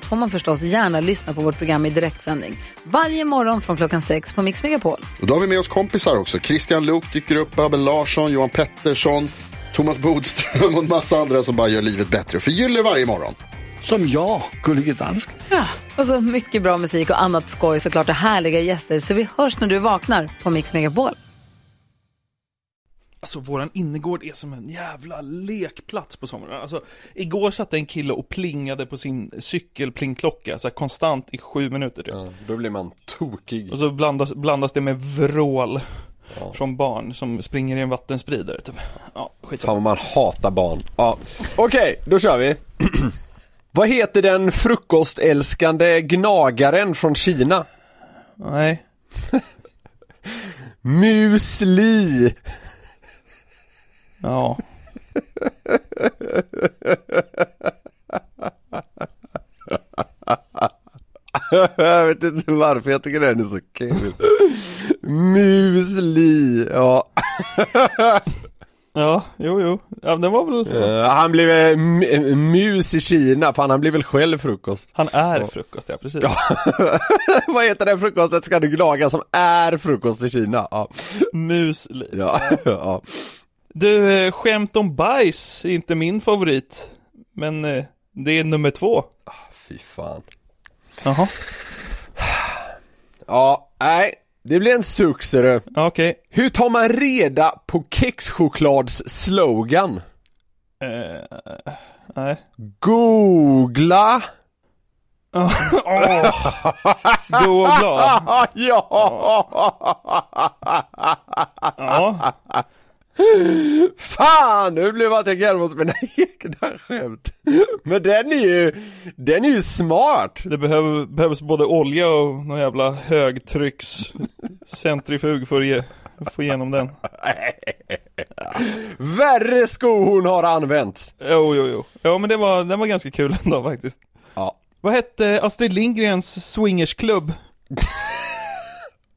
allt får man förstås gärna lyssna på vårt program i direktsändning. Varje morgon från klockan sex på Mix Megapol. Och då har vi med oss kompisar också. Christian Luuk dyker upp, Abel Larsson, Johan Pettersson, Thomas Bodström och en massa andra som bara gör livet bättre. Förgyller varje morgon. Som jag, Gullige Dansken. Och så mycket bra musik och annat skoj såklart och härliga gäster. Så vi hörs när du vaknar på Mix Megapol. Alltså våran innergård är som en jävla lekplats på sommaren. Alltså igår satt en kille och plingade på sin cykelplingklocka så här, konstant i sju minuter typ. Ja, då blir man tokig. Och så blandas, blandas det med vrål från barn som springer i en vattenspridare typ. Ja, Fan skitsamma. vad man hatar barn. Ja. Okej, då kör vi. vad heter den frukostälskande gnagaren från Kina? Nej. Musli! Ja. jag vet inte varför jag tycker den är så kul. Musli, ja. Ja, jo, jo. Ja, den var väl... Eh, han blev eh, mus i Kina, fan han blir väl själv frukost. Han är frukost, ja precis. Vad heter den frukostet ska du gnaga som är frukost i Kina? Ja. Musli. Ja, ja. Du, eh, skämt om bajs är inte min favorit. Men eh, det är nummer två. Fy fan. Jaha, Ja, nej. Det blir en suck okej. Hur tar man reda på kexchoklads slogan? Eh, nej. Googla! Och glad. ja! Ja. Fan! Nu blev jag garvade åt mina egna skämt. Men den är ju, den är ju smart! Det behöver, behövs både olja och någon jävla högtrycks centrifug för att ge, få igenom den. Värre skohorn har använts. Jo, jo, jo. Ja, men det var, den var ganska kul ändå faktiskt. Ja. Vad hette Astrid Lindgrens swingersklubb?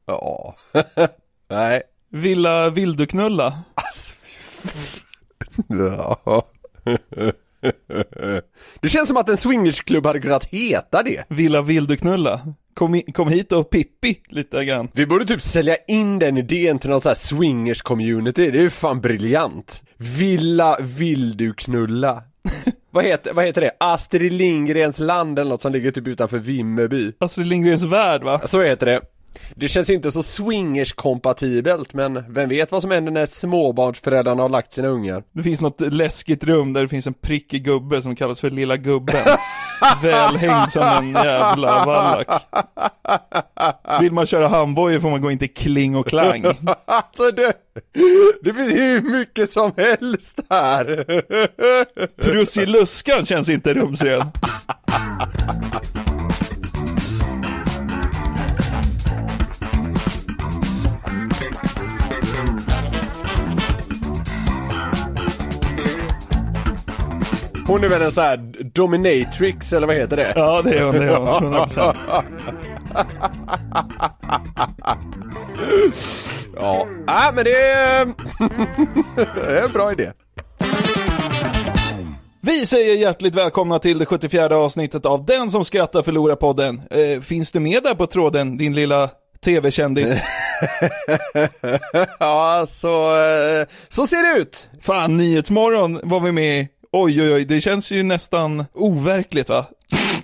Ja. Nej. Villa Vill du knulla? Ja. Det känns som att en swingersklubb hade kunnat heta det. Villa Vill du knulla? Kom, i, kom hit och Pippi lite grann. Vi borde typ sälja in den idén till någon sån här swingers community, det är ju fan briljant. Villa vill du knulla? vad, heter, vad heter det? Astrid Lindgrens land eller något som ligger typ utanför Vimmerby. Astrid Lindgrens värld va? Så heter det. Det känns inte så swingers-kompatibelt men vem vet vad som händer när småbarnsföräldrarna har lagt sina ungar? Det finns något läskigt rum där det finns en prickig gubbe som kallas för Lilla Gubben. Välhängd som en jävla vallack. Vill man köra handbojor får man gå in till Kling och Klang. alltså det, det finns hur mycket som helst här! Prussiluskan känns inte rumsren. Hon är väl en sån här dominatrix eller vad heter det? Ja det är hon, det är hon. 100%. Ja, äh, men det är, det är en bra idé. Vi säger hjärtligt välkomna till det 74 avsnittet av Den som skrattar förlorar podden. Eh, finns du med där på tråden, din lilla tv-kändis? ja, så, eh, så ser det ut. Fan, Nyhetsmorgon var vi med i. Oj, oj, oj, det känns ju nästan overkligt va?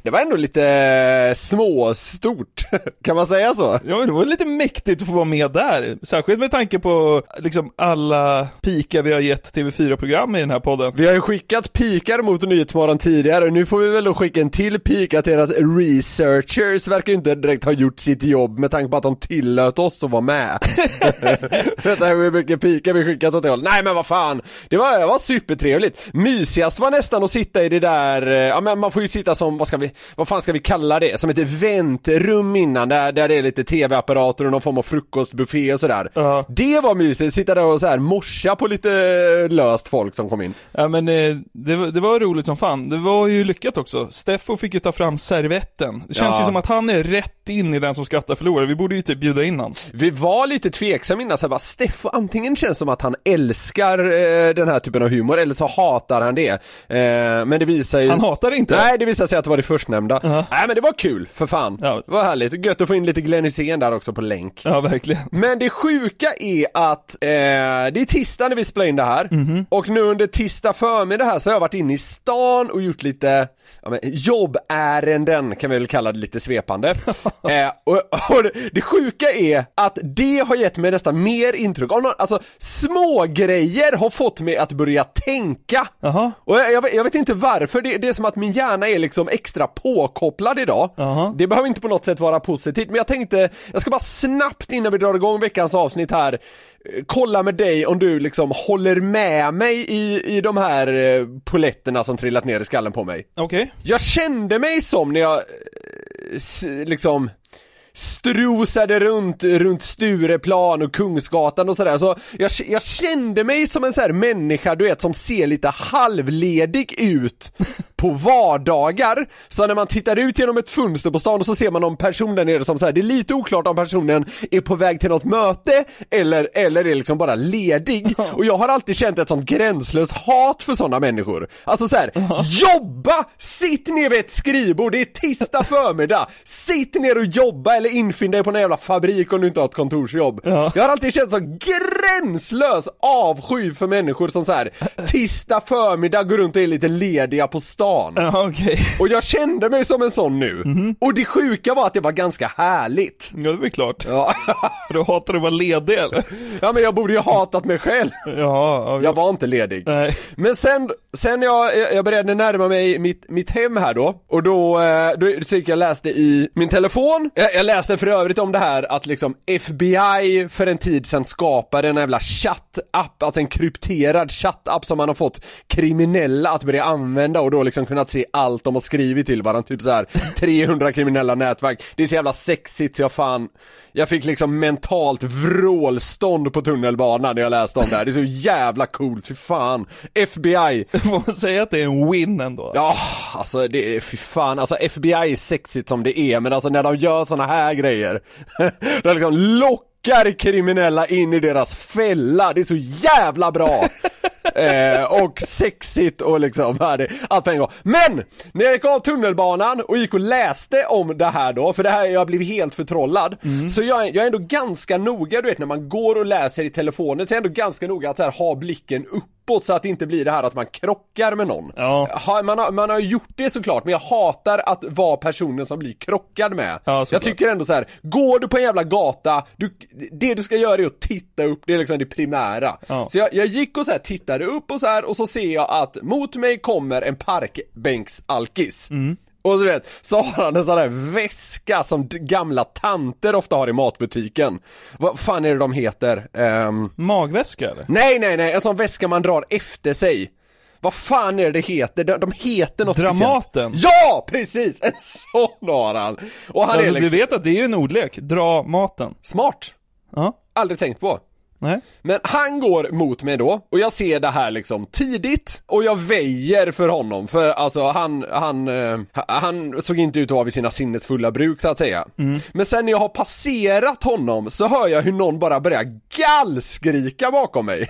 Det var ändå lite småstort, kan man säga så? Ja, men det var lite mäktigt att få vara med där. Särskilt med tanke på liksom alla pikar vi har gett TV4-program i den här podden. Vi har ju skickat pikar mot Nyhetsmorgon tidigare nu får vi väl då skicka en till pik att deras researchers verkar ju inte direkt ha gjort sitt jobb med tanke på att de tillät oss att vara med. Vänta hur mycket pikar vi skickat åt det hållet. Nej men vad fan, det var, var supertrevligt. Mysigast var nästan att sitta i det där, eh, ja men man får ju sitta som, vad ska vi, vad fan ska vi kalla det? Som ett eventrum innan där, där det är lite tv-apparater och någon form av frukostbuffé och sådär. Ja. Det var mysigt, sitta där och så här morsa på lite löst folk som kom in. Ja men eh, det, var- det var roligt som fan. Det var ju lyckat också. Steffo fick ju ta fram servetten. Det känns Ja. ju som att han är rätt in i den som skrattar förlorar. Vi borde ju typ bjuda in han. Vi var lite tveksamma innan, så här, bara, Steffo antingen känns som att han älskar eh, den här typen av humor eller så hatar han det. Eh, men det visar ju... Han hatar inte. Nej, det visar sig att det var det förstnämnda. Ja. Nej men det var kul, för fan. Ja. Det var härligt, gött att få in lite Glenn Hysén där också på länk. Ja verkligen. Men det sjuka är att eh, det är tisdag när vi spelar in det här Mhm. och nu under tisdag förmiddag här så har jag varit inne i stan och gjort lite ja, men, jobbärenden kan vi väl kalla det lite svepande. eh, och, och det, det sjuka är att det har gett mig nästan mer intryck av någon, alltså små grejer har fått mig att börja tänka. Jaha. Och jag, jag, vet, jag vet inte varför, det, det är som att min hjärna är liksom extra påkopplad idag. Jaha. Det behöver inte på något sätt vara positivt, men jag tänkte, jag ska bara snabbt innan vi drar igång veckans avsnitt här, eh, kolla med dig om du liksom håller med mig i, i de här eh, poletterna som trillat ner i skallen på mig. Okej. Jag kände mig som när jag, eh, liksom strosade runt, runt Stureplan och Kungsgatan och sådär, så jag, jag kände mig som en sån här människa du vet som ser lite halvledig ut på vardagar, så när man tittar ut genom ett fönster på stan och så ser man någon person där nere som så här, det är lite oklart om personen är på väg till något möte eller, eller är liksom bara ledig, och jag har alltid känt ett sånt gränslöst hat för sådana människor. Alltså så här, jobba! Sitt ner vid ett skrivbord, det är tisdag förmiddag, sitt ner och jobba eller infinn dig på en jävla fabrik om du inte har ett kontorsjobb. Ja. Jag har alltid känt så gränslös avsky för människor som så här tisdag förmiddag går runt och är lite lediga på stan. Ja okej. Och jag kände mig som en sån nu. Och det sjuka var att det var ganska härligt. Ja det är väl klart. Ja, Du hatar att vara ledig eller? ja men jag borde ju hatat mig själv. Ja, ja. Jag var inte ledig. Nej. Men sen, sen jag, jag började närma mig mitt, mitt hem här då, och då, eh, då gick jag läste i min telefon, jag, jag läste för övrigt om det här att liksom FBI för en tid sedan skapade en jävla chattapp, alltså en krypterad chattapp som man har fått kriminella att börja använda och då liksom kunnat se allt de har skrivit till varandra, typ så här 300 kriminella nätverk. Det är så jävla sexigt så jag fan, jag fick liksom mentalt vrålstånd på tunnelbanan när jag läste om det här. Det är så jävla coolt, fy fan. FBI, Får man säga att det är en win ändå? ja alltså det är, fy fan, alltså FBI är sexigt som det är, men alltså när de gör såna här grejer, de liksom lockar kriminella in i deras fälla, det är så jävla bra! Eh, och sexigt och liksom, allt på en gång. Men! När jag gick av tunnelbanan och gick och läste om det här då, för det här, jag blev helt förtrollad, så jag, är- jag är ändå ganska noga, du vet när man går och läser i telefonen, så är jag ändå ganska noga att så här, ha blicken uppåt så att det inte blir det här att man krockar med någon. Ja. Ha, man, har, man har gjort det såklart, men jag hatar att vara personen som blir krockad med. Ja, jag tycker ändå så här: går du på en jävla gata, du, det du ska göra är att titta upp, det är liksom det primära. Ja. Så jag, jag gick och så här tittade upp och så här och så ser jag att mot mig kommer en parkbänksalkis. Mm. Och du vet, så har han en sån där väska som gamla tanter ofta har i matbutiken. Vad fan är det de heter? Ehm, Magväska eller? Nej, nej, nej, en sån väska man drar efter sig. Vad fan är det det heter? De, de heter något Dramaten? speciellt. Ja, precis! En sån har han! Och han är Alltså, liksom Du vet att det är ju en ordlek, dra maten. smart. Ja. Aldrig tänkt på. Nej. Men han går mot mig då, och jag ser det här liksom tidigt, och jag väjer för honom, för alltså han, han, eh, han såg inte ut att vara vid sina sinnesfulla bruk så att säga. Men sen när jag har passerat honom så hör jag hur någon bara börjar gallskrika bakom mig.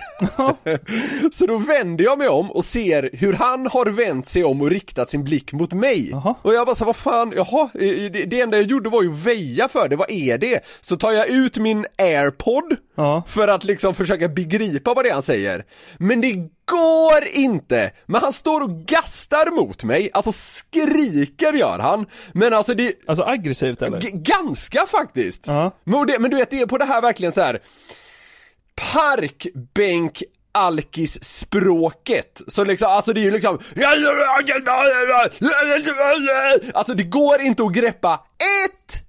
så då vänder jag mig om och ser hur han har vänt sig om och riktat sin blick mot mig. Jaha. Och jag bara så vad fan, jaha, det, det enda jag gjorde var ju väja för det, vad är det? Så tar jag ut min airpod Ja. för att liksom försöka begripa vad det är han säger. Men det går inte! Men han står och gastar mot mig, alltså skriker gör han. Men alltså det, Alltså aggressivt eller? ganska faktiskt. Ja. Men, och det, men du vet, det är på det här verkligen så här parkbänk alkis språket Så liksom, alltså det är ju liksom Alltså det går inte att greppa ett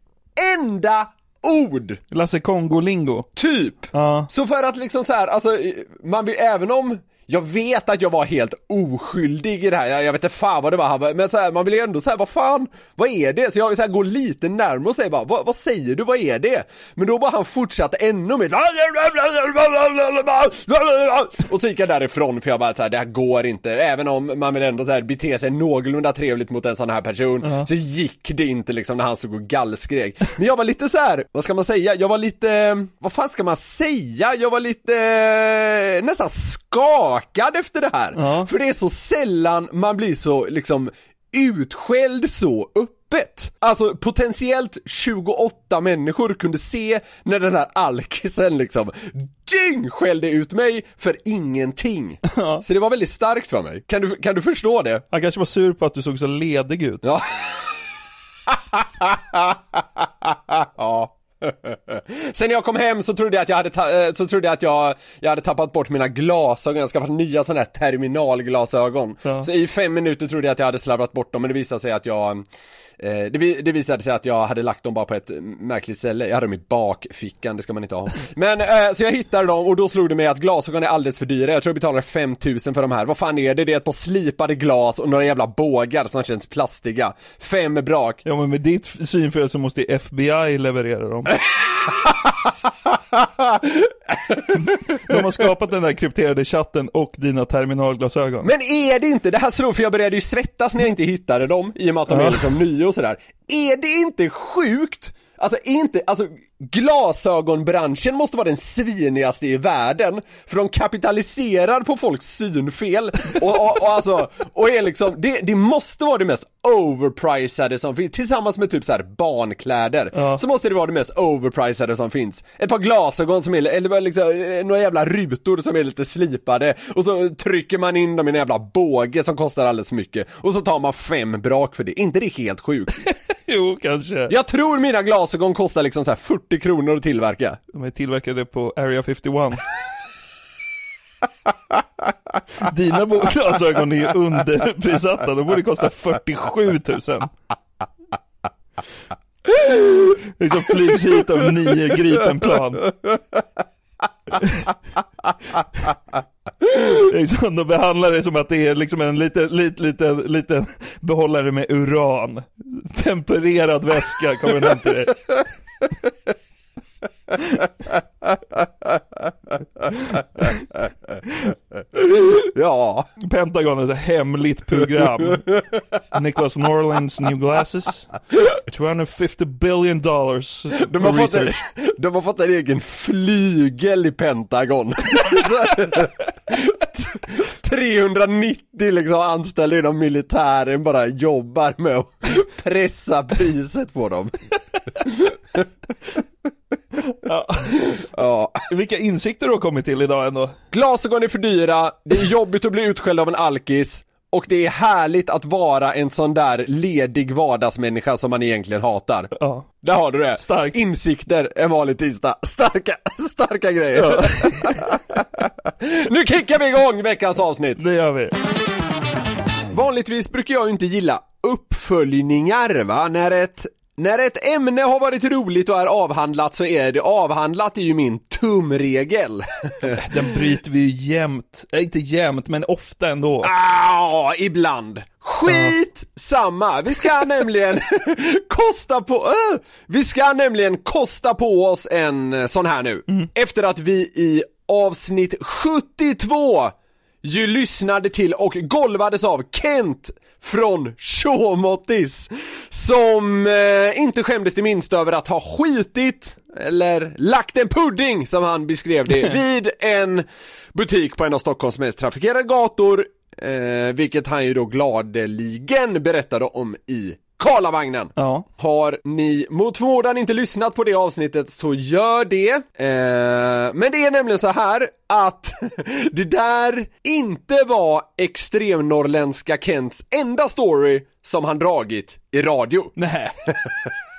enda ord! Lasse Kongo-lingo. Typ! Ja. Så för att liksom så här, alltså man vill, även om jag vet att jag var helt oskyldig i det här, jag, jag vet inte fan vad det var, han men så här, man vill ju ändå säga vad fan, vad är det? Så jag så här, går lite närmare och säger bara, vad, vad säger du, vad är det? Men då bara han fortsatte ännu mer. Och så gick jag därifrån för jag bara så här, det här går inte, även om man vill ändå så här, bete sig någorlunda trevligt mot en sån här person Så gick det inte liksom när han stod och gallskrek. Men jag var lite så här, vad ska man säga, jag var lite, vad fan ska man säga? Jag var lite nästan skakad efter det här Ja. För det är så sällan man blir så liksom utskälld så öppet. Alltså potentiellt 28 människor kunde se när den här alkisen liksom dyngskällde ut mig för ingenting. Så det var väldigt starkt för mig. Kan du, kan du förstå det? Han kanske var sur på att du såg så ledig ut. Ja. ja. Sen när jag kom hem så trodde jag att jag hade, eh, så trodde jag att jag, jag hade tappat bort mina glasögon, jag skaffat nya sådana här terminalglasögon. Ja. Så i fem minuter trodde jag att jag hade slarvat bort dem, men det visade sig att jag det, vi- det visade sig att jag hade lagt dem bara på ett märkligt ställe, jag hade dem i bakfickan, det ska man inte ha. Men, eh, så jag hittade dem och då slog det mig att glasögon är alldeles för dyra, jag tror jag betalade 5000 för de här. Vad fan är det? Det är ett par slipade glas och några jävla bågar som känns plastiga. Fem brak. Ja men med ditt synfel så måste FBI leverera dem. De har skapat den där krypterade chatten och dina terminalglasögon. Men är det inte, det här slog, för jag började ju svettas när jag inte hittade dem, i och med att de är liksom nya och sådär. Är det inte sjukt? Alltså inte, alltså glasögonbranschen måste vara den svinigaste i världen, för de kapitaliserar på folks synfel och, och, och alltså, och är liksom, det, det måste vara det mest overpricade som finns, tillsammans med typ så här barnkläder, Ja. så måste det vara det mest overpricade som finns. Ett par glasögon som är, eller liksom, eh, några jävla rutor som är lite slipade, och så trycker man in dem i en jävla båge som kostar alldeles för mycket, och så tar man fem brak för det, inte det helt sjukt? Jo, kanske. Jag tror mina glasögon kostar liksom så här 40 kronor att tillverka. De är tillverkade på Area 51. Dina glasögon är ju underprissatta, de borde kosta 47 000. Liksom flygs hit av nio Gripenplan. Liksom, de behandlar det som att det är liksom en liten, liten, liten, liten behållare med uran. Tempererad väska kommer den hem till dig. Ja, Pentagon är ett hemligt program. Nicholas Norlands New Glasses. 250 billion dollars. de har, fått en, de har fått en egen flygel i Pentagon. 390 liksom anställda inom militären bara jobbar med att pressa priset på dem. Ja. Ja. Vilka insikter du har kommit till idag ändå. Glasögon är för dyra, det är jobbigt att bli utskälld av en alkis och det är härligt att vara en sån där ledig vardagsmänniska som man egentligen hatar. Ja. Där har du det! Starkt. Insikter en vanlig tisdag. Starka, starka grejer. nu kickar vi igång veckans avsnitt! Det gör vi. Vanligtvis brukar jag inte gilla uppföljningar va, när ett när ett ämne har varit roligt och är avhandlat så är det avhandlat är ju min tumregel. Den bryter vi ju jämt. Eh, inte jämt, men ofta ändå. Ah, ibland. Skit samma. Vi ska nämligen kosta på, äh, vi ska nämligen kosta på oss en eh, sån här nu. Efter att vi i avsnitt 72 ju lyssnade till och golvades av Kent från Showmottis som eh, inte skämdes det minsta över att ha skitit eller lagt en pudding som han beskrev det vid en butik på en av Stockholms mest trafikerade gator eh, vilket han ju då gladeligen berättade om i Karlavagnen. Ja. Har ni mot förmodan inte lyssnat på det avsnittet så gör det. Eh, men det är nämligen så här att det där inte var extremnorrländska Kents enda story som han dragit i radio. Nej.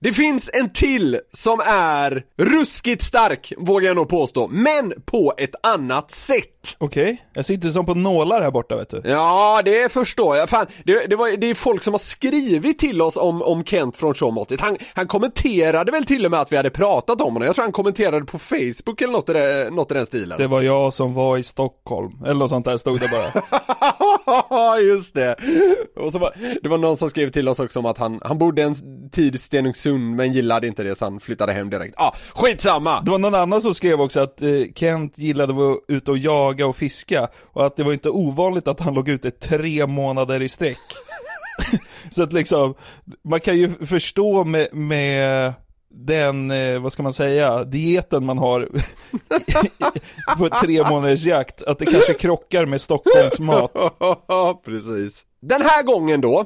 Det finns en till som är ruskigt stark, vågar jag nog påstå, men på ett annat sätt. Okej, jag sitter som på nålar här borta vet du. Ja, det förstår jag. Fan, det, det, var, det är folk som har skrivit till oss om, om Kent från Showmåttet. Han, han kommenterade väl till och med att vi hade pratat om honom. Jag tror han kommenterade på Facebook eller något i, det, något i den stilen. Det var jag som var i Stockholm, eller något sånt där stod det bara. Just det! Och så var, det var någon som skrev till oss också om att han, han bodde en tid i Stenungsund men gillade inte det så han flyttade hem direkt. Ah, skitsamma! Det var någon annan som skrev också att eh, Kent gillade att vara ute och jaga och fiska och att det var inte ovanligt att han låg ute tre månader i sträck. så att liksom, man kan ju förstå med, med den, eh, vad ska man säga, dieten man har på tre månaders jakt, att det kanske krockar med Stockholms mat. Precis. Den här gången då,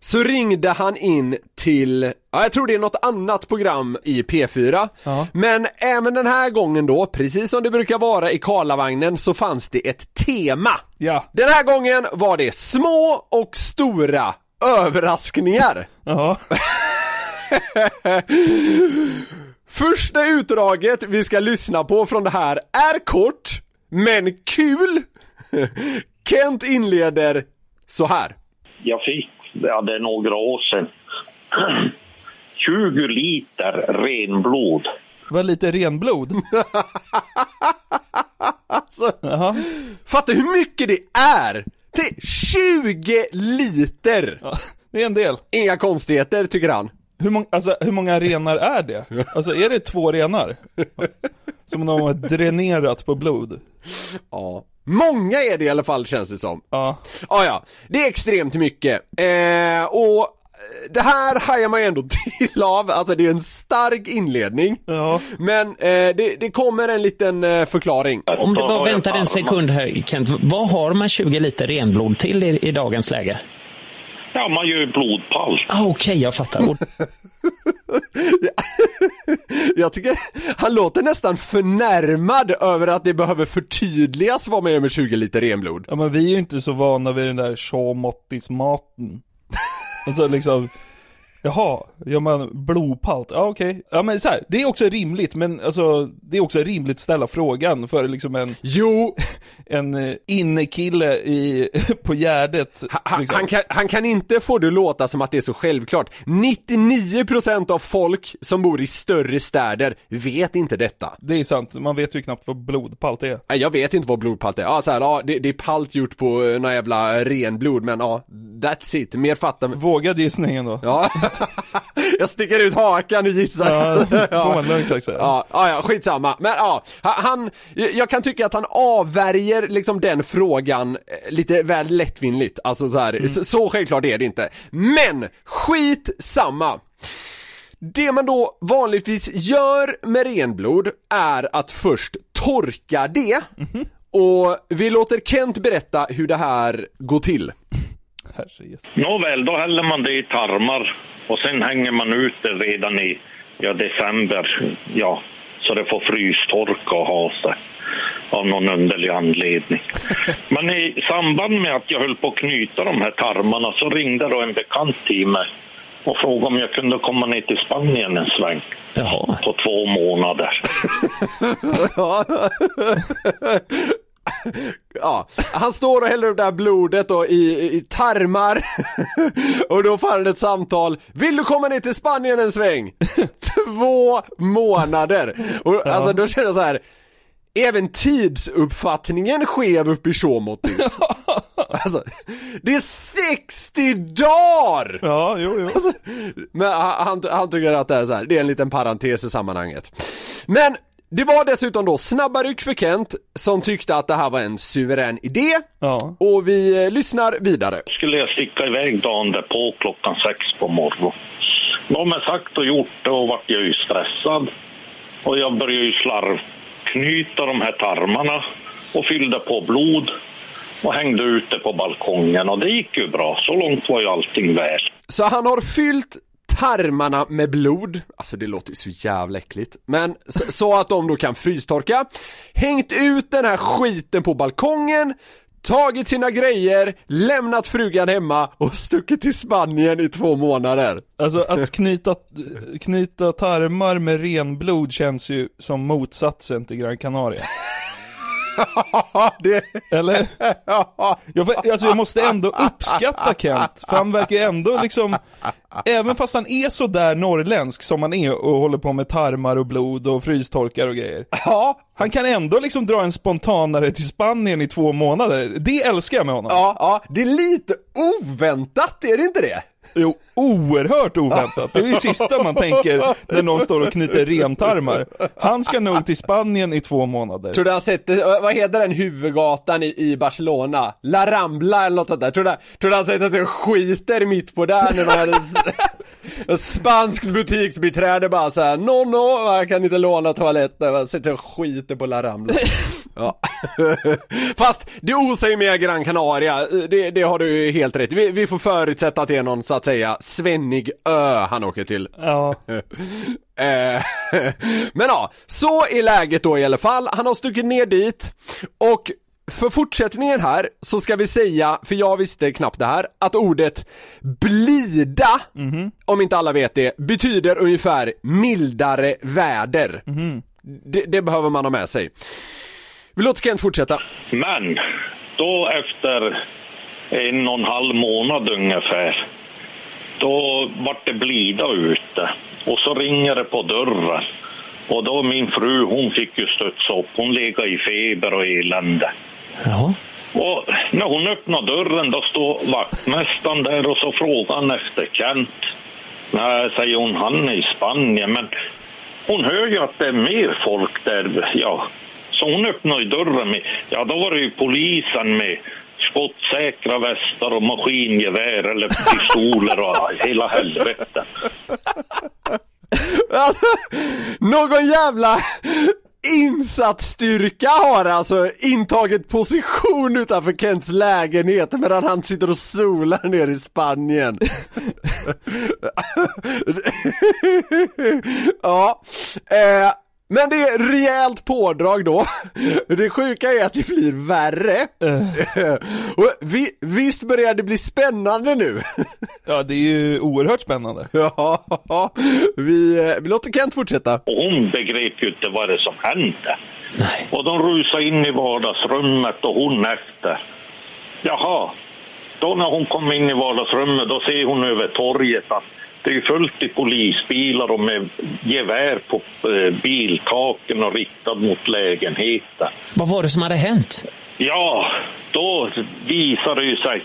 så ringde han in till, ja jag tror det är något annat program i P4 Ja. Men även den här gången då, precis som det brukar vara i Karlavagnen så fanns det ett tema Ja, Den här gången var det små och stora överraskningar ja. Första utdraget vi ska lyssna på från det här är kort, men kul! Kent inleder så här. Jag fick, ja det är några år sedan, 20 liter renblod. Var lite renblod. Alltså, Jaha. fatta hur mycket det är! Till 20 liter! Ja, det är en del. Inga konstigheter tycker han. Hur, mång, alltså, hur många renar är det? Alltså är det två renar? Som de har dränerat på blod? Ja. Många är det i alla fall känns det som. Ja. Ja, ja. Det är extremt mycket. Eh, och eh, det här hajar man ju ändå till av, alltså det är en stark inledning. Ja. Men eh, det, det kommer en liten eh, förklaring. Om du bara väntar en sekund här Kent, vad har man 20 liter renblod till i, i dagens läge? Ja, man gör ju blodpalt. Ah, Okej, jag fattar. Jag tycker han låter nästan förnärmad över att det behöver förtydligas vad man gör med 20 liter renblod. ja men vi är ju inte så vana vid den där Shaw-Mottis-maten. Alltså liksom, jaha, gör man blodpalt? Ja okej. Ja men så här, det är också rimligt men alltså, det är också rimligt att ställa frågan för liksom en, Jo, en eh, innekille i, på Gärdet. han, liksom. han, kan, han kan inte få det låta som att det är så självklart. 99% av folk som bor i större städer vet inte detta. Det är sant, man vet ju knappt vad blodpalt är. Nej, Jag vet inte vad blodpalt är. Ja, så här, ja det, det är palt gjort på eh, någon jävla renblod, men ja, that's it. Mer fattar Vågad gissningen då. Ja, jag sticker ut hakan och gissar. Ja, får man lugnt sagt säga. Ja, ja, ja, skitsamma. Men ja, han, jag kan tycka att han avvärjer liksom den frågan eh, lite väl lättvindigt. Alltså så här, så, så självklart är det inte. Men, skit samma. Det man då vanligtvis gör med renblod är att först torka det och vi låter Kent berätta hur det här går till. Nåväl, då häller man det i tarmar och sen hänger man ut det redan i ja, december. Ja, så det får frystorka och ha sig av någon underlig anledning. Men i samband med att jag höll på att knyta de här tarmarna så ringde då en bekant till mig och frågade om jag kunde komma ner till Spanien en sväng jaha. på två månader. Ja, han står och häller upp det här blodet då i, i tarmar och då får han ett samtal Vill du komma ner till Spanien en sväng? Två månader! Och alltså då känner jag så här. Även tidsuppfattningen skev upp i Showmottis Alltså, det är 60 dagar! Ja, jo, jo. Alltså, men han, han tycker att det är så här, det är en liten parentes i sammanhanget. Men det var dessutom då snabba ryck för Kent som tyckte att det här var en suverän idé Ja. och vi eh, lyssnar vidare. skulle jag sticka iväg dagen därpå klockan sex på morgonen. Då med sagt och gjort det och vart jag ju stressad. Och jag började ju slarvknyta de här tarmarna och fyllde på blod och hängde ute på balkongen och det gick ju bra. Så långt var ju allting väl. Så han har fyllt tarmarna med blod, alltså det låter ju så jävla äckligt, men så, så att de då kan frystorka, hängt ut den här skiten på balkongen, tagit sina grejer, lämnat frugan hemma och stuckit till Spanien i två månader. Alltså att knyta, knyta tarmar med renblod känns ju som motsatsen till Gran Canaria. det... Eller? Jag, alltså jag måste ändå uppskatta Kent, för han verkar ju ändå liksom, även fast han är så där norrländsk som han är och håller på med tarmar och blod och frystorkar och grejer. Ja, Han kan ändå liksom dra en spontanare till Spanien i två månader. Det älskar jag med honom. ja, ja, det är lite oväntat, är det inte det? Jo, oerhört oväntat. Det är det sista man tänker när någon står och knyter rentarmar. Han ska nog till Spanien i två månader. Tror du han sett, det- vad heter den huvudgatan i, i Barcelona? La Rambla eller något sånt där. Tror du, tror du han sätter sig och skiter mitt på där när man hade en spanskt butiksbiträde bara såhär, no no, jag kan inte låna toaletten, man sätter sig och skiter på La Rambla. Ja. Fast det osar ju mer Gran Canaria, det, det har du ju helt rätt vi, vi får förutsätta att det är någon så att säga svennig ö han åker till. Ja. Eh, Men ja, så är läget då i alla fall. Han har stuckit ner dit och för fortsättningen här så ska vi säga, för jag visste knappt det här, att ordet blida, om inte alla vet det, betyder ungefär mildare väder. Det, det behöver man ha med sig. Vi låter Kent fortsätta. Men då efter en och en halv månad ungefär, då vart det blida ute. Och så ringer det på dörren. Och då min fru, hon fick ju studsa upp. Hon ligger i feber och elände. Ja. Och när hon öppnar dörren då står vaktmästaren där och så frågar han efter Kent. Nej, säger hon, han är i Spanien. Men hon hör ju att det är mer folk där. Ja. Så hon öppnar ju dörren med, ja då var det ju polisen med skottsäkra västar och maskingevär eller pistoler och hela helvete. Alltså, någon jävla insatsstyrka har alltså intagit position utanför Kents lägenhet medan han sitter och solar ner i Spanien. ja, eh, men det är rejält pådrag då. Det sjuka är att det blir värre. Och vi, visst börjar det bli spännande nu. Ja, det är ju oerhört spännande. Ja, vi, eh, vi låter Kent fortsätta. Och hon begrep ju inte vad det som hände. Och de rusade in i vardagsrummet och hon efter. Jaha, då när hon kom in i vardagsrummet då ser hon över torget att det är fullt i polisbilar och med gevär på eh, biltaken och riktad mot lägenheten. Vad var det som hade hänt? Ja, då visade det ju sig.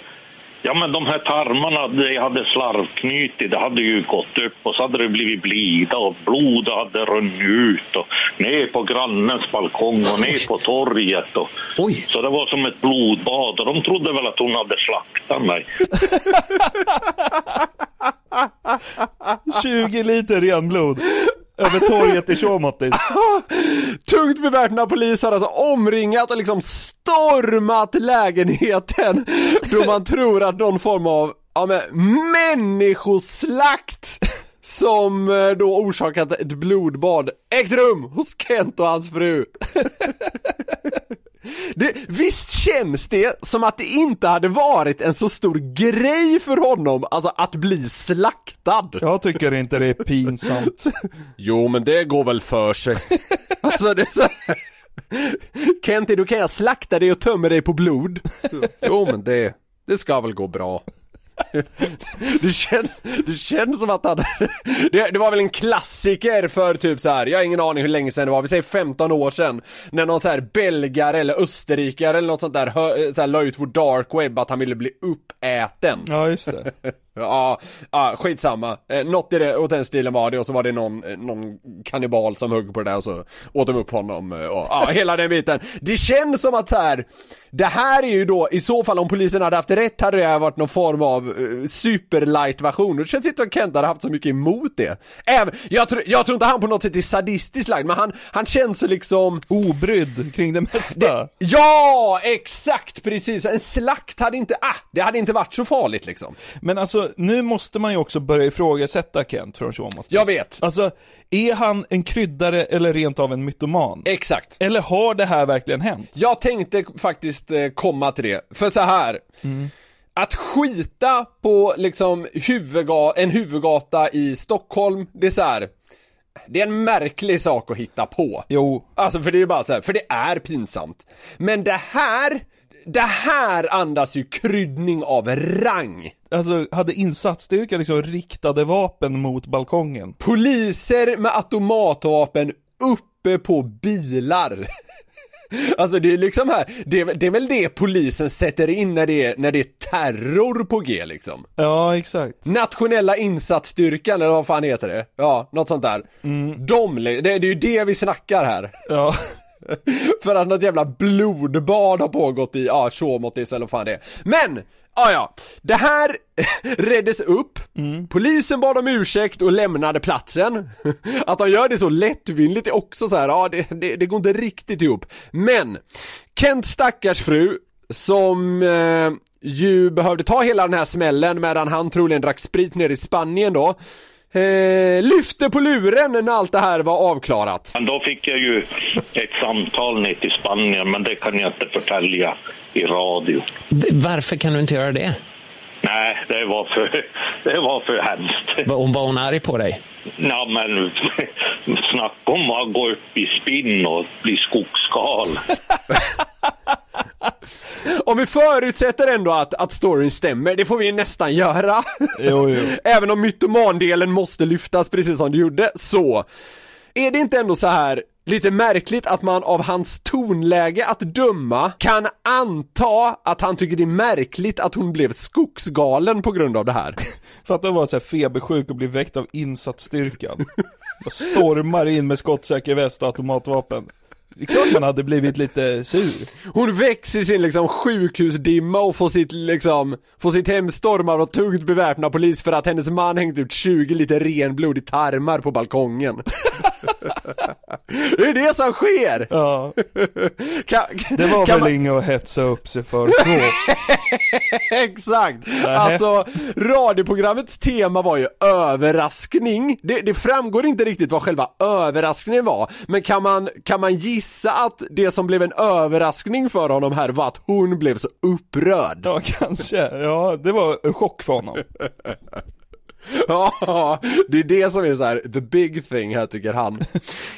Ja, men de här tarmarna det hade slarvknutit, det hade ju gått upp och så hade det blivit blida och blod hade runnit ut och ner på grannens balkong och ner på torget. Och, Oj. Så det var som ett blodbad och de trodde väl att hon hade slaktat mig. 20 liter renblod. Över torget i Tjåmåttis. Tungt beväpnad polis har alltså omringat och liksom stormat lägenheten då man tror att någon form av, ja men människoslakt som eh, då orsakat ett blodbad ägt rum hos Kent och hans fru. Det, visst känns det som att det inte hade varit en så stor grej för honom, alltså att bli slaktad? Jag tycker inte det är pinsamt. Jo men det går väl för sig. alltså det är så... Kenty, då kan jag slakta dig och tömma dig på blod. Jo men det, det ska väl gå bra. Det känns, det känns som att han, det, det var väl en klassiker för typ så här. jag har ingen aning hur länge sedan det var, vi säger 15 år sedan När någon så här belgare eller österrikare eller något sånt där, hö, så här, la ut på dark web att han ville bli uppäten Ja, just det. Ja, ja skitsamma. Eh, något i det, åt den stilen var det och så var det någon, eh, någon kannibal som högg på det där och så åt de upp honom eh, och ja, hela den biten. Det känns som att så här. det här är ju då, i så fall om polisen hade haft rätt hade det här varit någon form av uh, superlight version. Det känns inte som Kent hade haft så mycket emot det. Även, jag, tror, jag tror inte han på något sätt är sadistiskt lagd, men han, han känns så liksom Obrydd kring det mesta. Ja, exakt precis! En slakt hade inte, ah, det hade inte varit så farligt liksom. Men alltså, alltså nu måste man ju också börja ifrågasätta Kent från Showmatch. Jag vet. Alltså, är han en kryddare eller rent av en mytoman? Exakt. Eller har det här verkligen hänt? Jag tänkte faktiskt eh, komma till det, för så här. Att skita på liksom huvudga- en huvudgata i Stockholm, det är så här. Det är en märklig sak att hitta på. Jo, Alltså för det är ju bara så här, för det är pinsamt. Men det här, det här andas ju kryddning av rang. alltså hade insatsstyrkan liksom riktade vapen mot balkongen? Poliser med automatvapen uppe på bilar. Alltså det är liksom här, det är, det är väl det polisen sätter in när det är, när det är terror på G liksom. Ja, exakt. Nationella insatsstyrkan eller vad fan heter det? Ja, något sånt där. De, det, det är ju det vi snackar här. Ja. För att något jävla blodbad har pågått i, ja, Tjåmåttis eller vad fan det är. Men! Ja, ja. Det här reddes upp, polisen bad om ursäkt och lämnade platsen. Att de gör det så lättvindigt är också så här, ja det, det, det går inte riktigt ihop. Men, Kents stackars fru, som eh, ju behövde ta hela den här smällen medan han troligen drack sprit ner i Spanien då. Eh, lyfte på luren när allt det här var avklarat. Men då fick jag ju ett samtal ner till Spanien, men det kan jag inte förtälja i radio. Varför kan du inte göra det? Nej, det var för, det var för hemskt. Var hon, var hon arg på dig? Ja, men snacka om att gå upp i spinn och bli skogsgal. Om vi förutsätter ändå att, att storyn stämmer, det får vi nästan göra. Jo, jo. Även om mytomandelen måste lyftas precis som du gjorde, så är det inte ändå så här lite märkligt att man av hans tonläge att döma kan anta att han tycker det är märkligt att hon blev skogsgalen på grund av det här. Fatta att vara så här febersjuk och bli väckt av insatsstyrkan. Stormar in med skottsäker väst och automatvapen. Det är klart man hade blivit lite sur. Hon väcks i sin liksom sjukhusdimma och får sitt liksom, får sitt hem stormad av tungt beväpnad polis för att hennes man hängt ut 20 liter renblod i tarmar på balkongen. det är det som sker! Ja, Kan, det var väl man- inget att hetsa upp sig för så. Exakt! Alltså, radioprogrammets tema var ju överraskning. Det, det framgår inte riktigt vad själva överraskningen var, men kan man, kan man gissa att det som blev en överraskning för honom här var att hon blev så upprörd? Ja, kanske. Ja, det var en chock för honom. Ja, det är det som är så här the big thing här tycker han.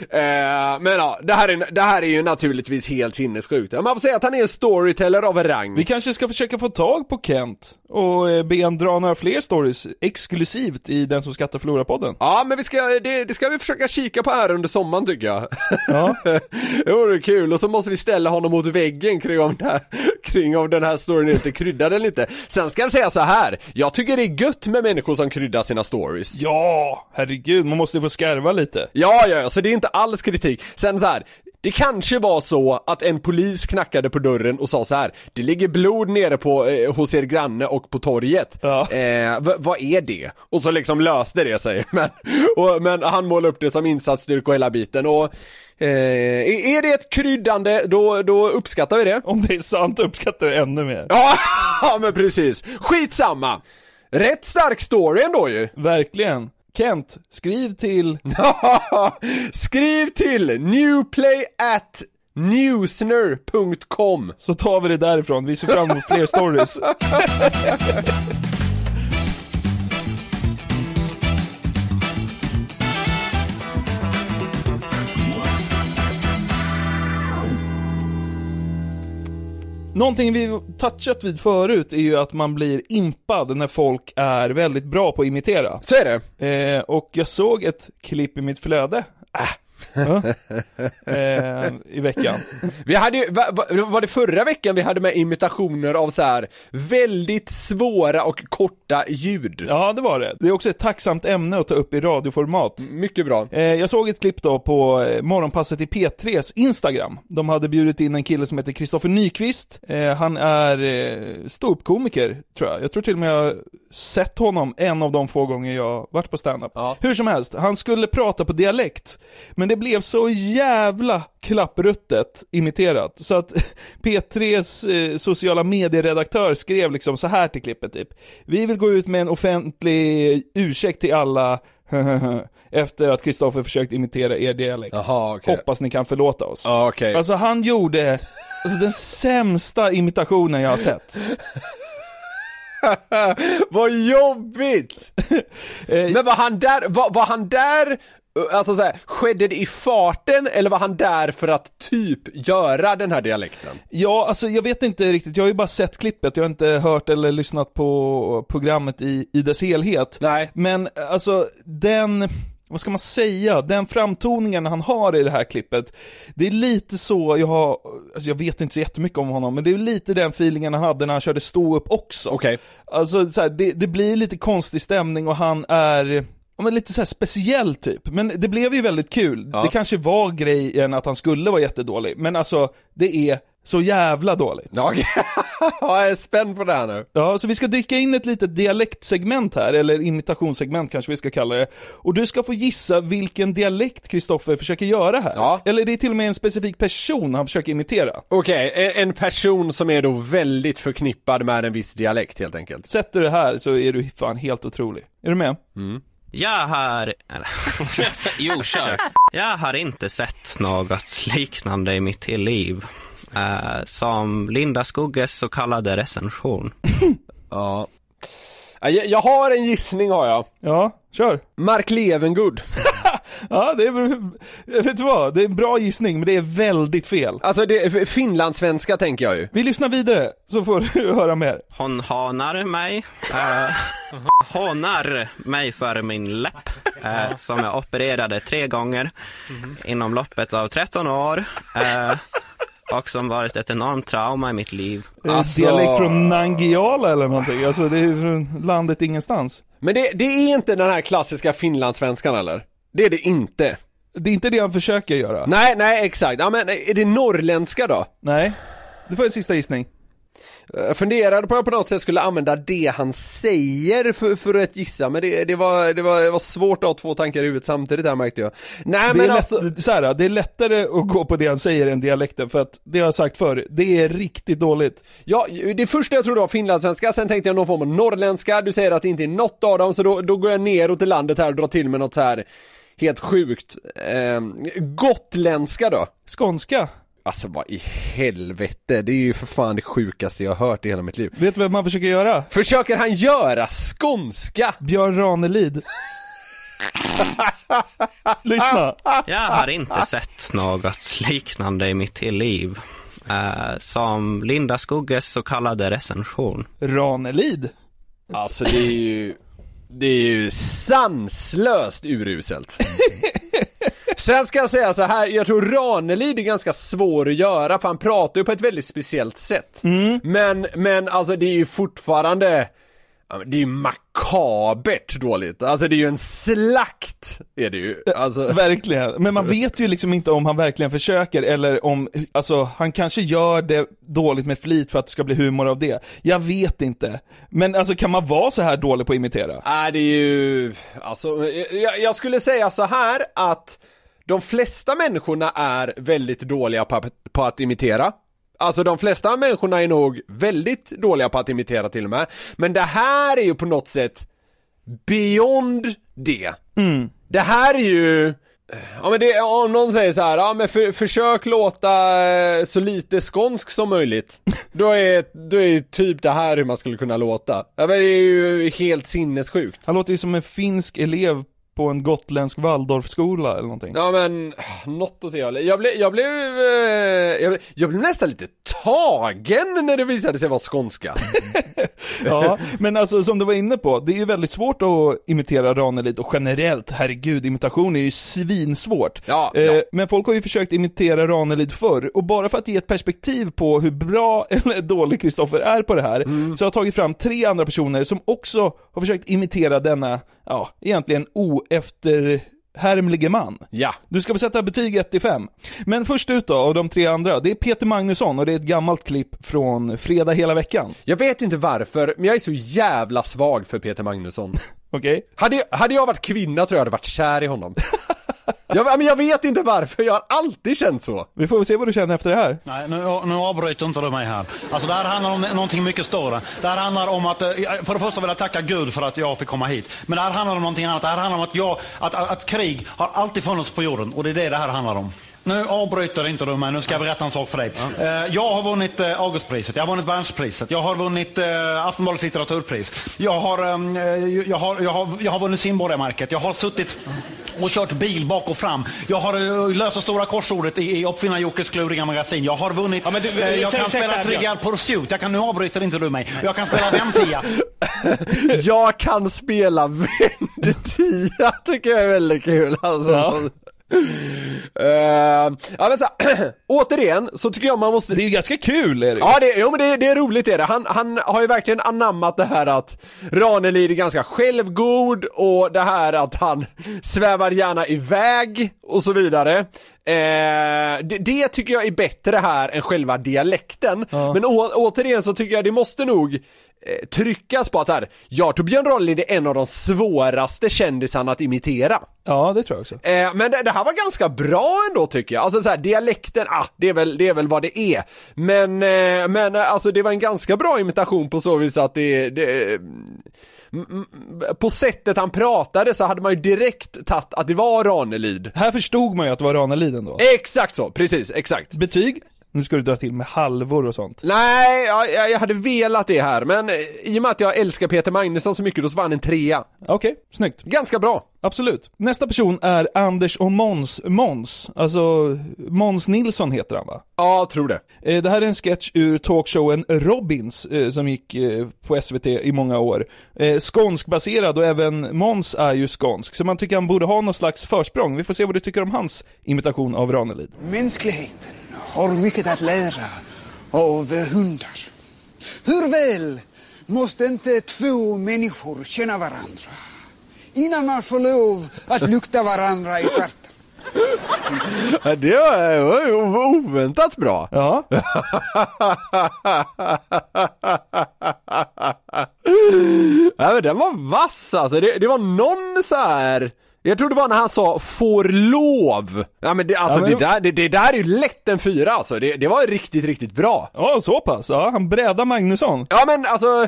eh, men ja, det här, är, det här är ju naturligtvis helt sinnessjukt. Man får säga att han är en storyteller av rang. Vi kanske ska försöka få tag på Kent och eh, be han dra några fler stories exklusivt i Den som skattar förlorar-podden. Ja, men vi ska, det, det ska vi försöka kika på här under sommaren tycker jag. Ja. det vore kul, och så måste vi ställa honom mot väggen kring om, här, kring om den här storyn inte kryddad eller inte. Sen ska jag säga så här. jag tycker det är gött med människor som kryddar sina stories. Ja, herregud, man måste få skarva lite. Ja, ja, ja, så det är inte alls kritik. Sen så här. Det kanske var så att en polis knackade på dörren och sa så här. Det ligger blod nere på, eh, hos er granne och på torget. Ja. Eh, vad är det? Och så liksom löste det sig. Men, och, men han målade upp det som insatsstyrka och hela biten och eh, är det ett kryddande, då, då uppskattar vi det. Om det är sant uppskattar jag det ännu mer. Ja, men precis. Skitsamma. Rätt stark story ändå ju. Verkligen. Kent, skriv till... Skriv till newplay at newsner.com Så tar vi det därifrån, vi ser fram emot fler stories. Någonting vi touchat vid förut är ju att man blir impad när folk är väldigt bra på att imitera. Så är det. Eh, och jag såg ett klipp i mitt flöde. Äh. Eh, I veckan. Vi hade ju, va, va, var det förra veckan vi hade med imitationer av så här väldigt svåra och korta ljud? Ja, det var det. Det är också ett tacksamt ämne att ta upp i radioformat. Mycket bra. Eh, jag såg ett klipp då på eh, morgonpasset i P3s Instagram. De hade bjudit in en kille som heter Kristoffer Nyqvist. Eh, han är eh, ståuppkomiker, tror jag. Jag tror till och med jag sett honom en av de få gånger jag varit på standup. Ja. Hur som helst, han skulle prata på dialekt. Men Men det blev så jävla klappruttet imiterat. Så att P3s eh, sociala medieredaktör skrev liksom så här till klippet typ. Vi vill gå ut med en offentlig ursäkt till alla efter att Kristoffer försökt imitera er dialekt. Jaha, okej. Hoppas ni kan förlåta oss. Ja, okej. Alltså han gjorde alltså, den sämsta imitationen jag har sett. Vad jobbigt! Eh, Men var han där, var, var han där, alltså så här, skedde det i farten eller var han där för att typ göra den här dialekten? Ja, alltså jag vet inte riktigt, jag har ju bara sett klippet, jag har inte hört eller lyssnat på programmet i, i dess helhet. Nej. Men alltså den, vad ska man säga, den framtoningen han har i det här klippet, det är lite så, jag har, alltså jag vet inte så jättemycket om honom, men det är lite den feelingen han hade när han körde stå upp också. Okej. Alltså så här, det, det blir lite konstig stämning och han är Ja men lite så här speciell typ, men det blev ju väldigt kul. Ja. Det kanske var grejen att han skulle vara jättedålig, men alltså det är så jävla dåligt. Ja, jag är spänd på det här nu. Ja, så vi ska dyka in ett litet dialektsegment här, eller imitationssegment kanske vi ska kalla det. Och du ska få gissa vilken dialekt Kristoffer försöker göra här. Ja. Eller det är till och med en specifik person han försöker imitera. Okej, e- en person som är då väldigt förknippad med en viss dialekt helt enkelt. Sätter du det här så är du fan helt otrolig. Är du med? Jag har... jo, kör. Jag har inte sett något liknande i mitt liv. Eh, som Linda Skugges så kallade recension. Ja. Ja, Jag, jag har en gissning har jag. Ja, kör. Mark Levengood. Ja, det är, vet du vad? Det är en bra gissning, men det är väldigt fel. Alltså det är finlandssvenska tänker jag ju. Vi lyssnar vidare, så får du höra mer. Hon hanar mig. Eh, hånar mig för min läpp. Eh, som jag opererade tre gånger inom loppet av 13 år. Eh, och som varit ett enormt trauma i mitt liv. Alltså- Dialekt från Nangiala eller någonting, alltså det är från landet ingenstans. Men det, det är inte den här klassiska finlandssvenskan eller? Det är det inte. Det är inte det han försöker göra. Nej, nej exakt. Ja men är det norrländska då? Nej. Du får en sista gissning. Jag funderade på att jag på något sätt skulle använda det han säger för, för att gissa, men det, det, var, det, var, det var svårt att ha två tankar i huvudet samtidigt här märkte jag. Nej men lätt, alltså, så här, det är lättare att gå på det han säger än dialekten, för att det har jag sagt förr, det är riktigt dåligt. ja, det första jag trodde var finlandssvenska, sen tänkte jag någon form av norrländska, du säger att det inte är något av dem, så då, då går jag neråt i landet här och drar till med något så här helt sjukt. Eh, gotländska då? Skånska. Alltså vad i helvete, det är ju för fan det sjukaste jag har hört i hela mitt liv. Vet du vad man försöker göra? Försöker han göra skånska? Björn Ranelid. Lyssna. Jag har inte sett något liknande i mitt liv. Eh, som Linda Skugges så kallade recension. Ranelid. Alltså det är ju, det är ju sanslöst uruselt. Sen ska jag säga så här, jag tror Ranelid är ganska svår att göra för han pratar ju på ett väldigt speciellt sätt. Men, men alltså det är ju fortfarande, det är ju makabert dåligt. Alltså det är ju en slakt, är det ju. Alltså, Verkligen. Men man vet ju liksom inte om han verkligen försöker eller om, alltså han kanske gör det dåligt med flit för att det ska bli humor av det. Jag vet inte. Men alltså kan man vara så här dålig på att imitera? Nej det är ju, alltså jag, jag skulle säga så här att de flesta människorna är väldigt dåliga på, på att imitera. Alltså de flesta människorna är nog väldigt dåliga på att imitera till och med. Men det här är ju på något sätt beyond det. Det här är ju Ja men det, om någon säger så här, ja men för, försök låta eh, så lite skånsk som möjligt Då är, då är typ det här hur man skulle kunna låta Ja men det är ju helt sinnessjukt Han låter ju som en finsk elev på en gotländsk Waldorfskola eller någonting. Ja men, något åt det hållet. Jag blev, jag blev, eh, jag blev, jag blev nästan lite tagen när det visade sig vara skånska. Ja, men alltså som du var inne på, det är ju väldigt svårt att imitera Ranelid och generellt, herregud, imitation är ju svinsvårt. Ja, Eh, ja. Men folk har ju försökt imitera Ranelid förr, och bara för att ge ett perspektiv på hur bra eller dålig Kristoffer är på det här, Mm. så har jag tagit fram tre andra personer som också har försökt imitera denna, ja, egentligen oefterhärmlige man. Ja. Du ska få sätta betyg 1 till 5. Men först ut då, av de tre andra, det är Peter Magnusson och det är ett gammalt klipp från Fredag hela veckan. Jag vet inte varför, men jag är så jävla svag för Peter Magnusson. Okej? Hade, jag- hade jag varit kvinna tror jag hade varit kär i honom. jag, men jag vet inte varför, jag har alltid känt så. Vi får väl se vad du känner efter det här. Nej, nu, nu avbryter inte du mig här. Alltså det här handlar om någonting mycket större. Det här handlar om att, eh, för det första vill jag tacka Gud för att jag fick komma hit. Men det här handlar om någonting annat. Det här handlar om att, jag, att, att, att krig har alltid funnits på jorden och det är det det här handlar om. Nu avbryter inte du mig, nu ska jag berätta en sak för dig. Eh, Jag har vunnit eh, Augustpriset, jag har vunnit Bernspriset, jag har vunnit eh, Aftonbladets litteraturpris. Jag har, jag har, jag har, jag har vunnit simborgarmärket, jag har suttit och kört bil bak och fram. Jag har löst det stora korsordet i, i Uppfinnar-Jockes kluriga magasin. Jag har vunnit, Ja, men du, jag säg- kan spela Trivial Pursuit, jag kan, nu avbryter inte du mig. Jag kan spela Ventia. Jag kan spela Vendetia, tycker jag är väldigt kul alltså. Ja. Eh, ja men så, återigen så tycker jag man måste Det är ju ganska kul Erik. Ja, det, jo, men det, det är roligt är det. Han, han har ju verkligen anammat det här att Ranelid är ganska självgod och det här att han svävar gärna iväg och så vidare. Eh, det, det tycker jag är bättre här än själva dialekten. Men å, återigen så tycker jag det måste nog eh, tryckas på att så här, ja, Torbjörn Ranelid är en av de svåraste kändisarna att imitera. Ja, det tror jag också. Eh, men det, det här var ganska bra ändå tycker jag. Alltså så här, dialekten, ah, det är väl, det är väl vad det är. Men, eh, men eh, alltså det var en ganska bra imitation på så vis att det, det mm, mm, på sättet han pratade så hade man ju direkt tagit att det var Ranelid. Här förstod man ju att det var Ranelid ändå. Exakt så, precis, exakt. Betyg? Nu ska du dra till med halvor och sånt. Nej, jag, jag hade velat det här, men eh, i och med att jag älskar Peter Magnusson så mycket, då så var han en trea. Okej, snyggt. Ganska bra. Absolut. Nästa person är Anders och Måns Måns. Alltså, Måns Nilsson heter han va? Ja, tror det. Eh, Det här är en sketch ur talkshowen Robins eh, som gick på SVT i många år. Skånskbaserad och även Måns är ju skånsk, så man tycker han borde ha någon slags försprång. Vi får se vad du tycker om hans imitation av Ranelid. Mänskligheten har mycket att lära av hundar. Hur väl måste inte två människor känna varandra innan man får lov att lukta varandra i stjärten? Det var, det var ju oväntat bra. Ja. ja men den var vass alltså, det, det var någon så här. Jag tror det var när han sa 'får lov' Ja men det, alltså Ja, men- det, där, det, det där är ju lätt en fyra alltså, det, det var riktigt, riktigt bra Ja, så pass. Ja, han brädar Magnusson. Ja men alltså,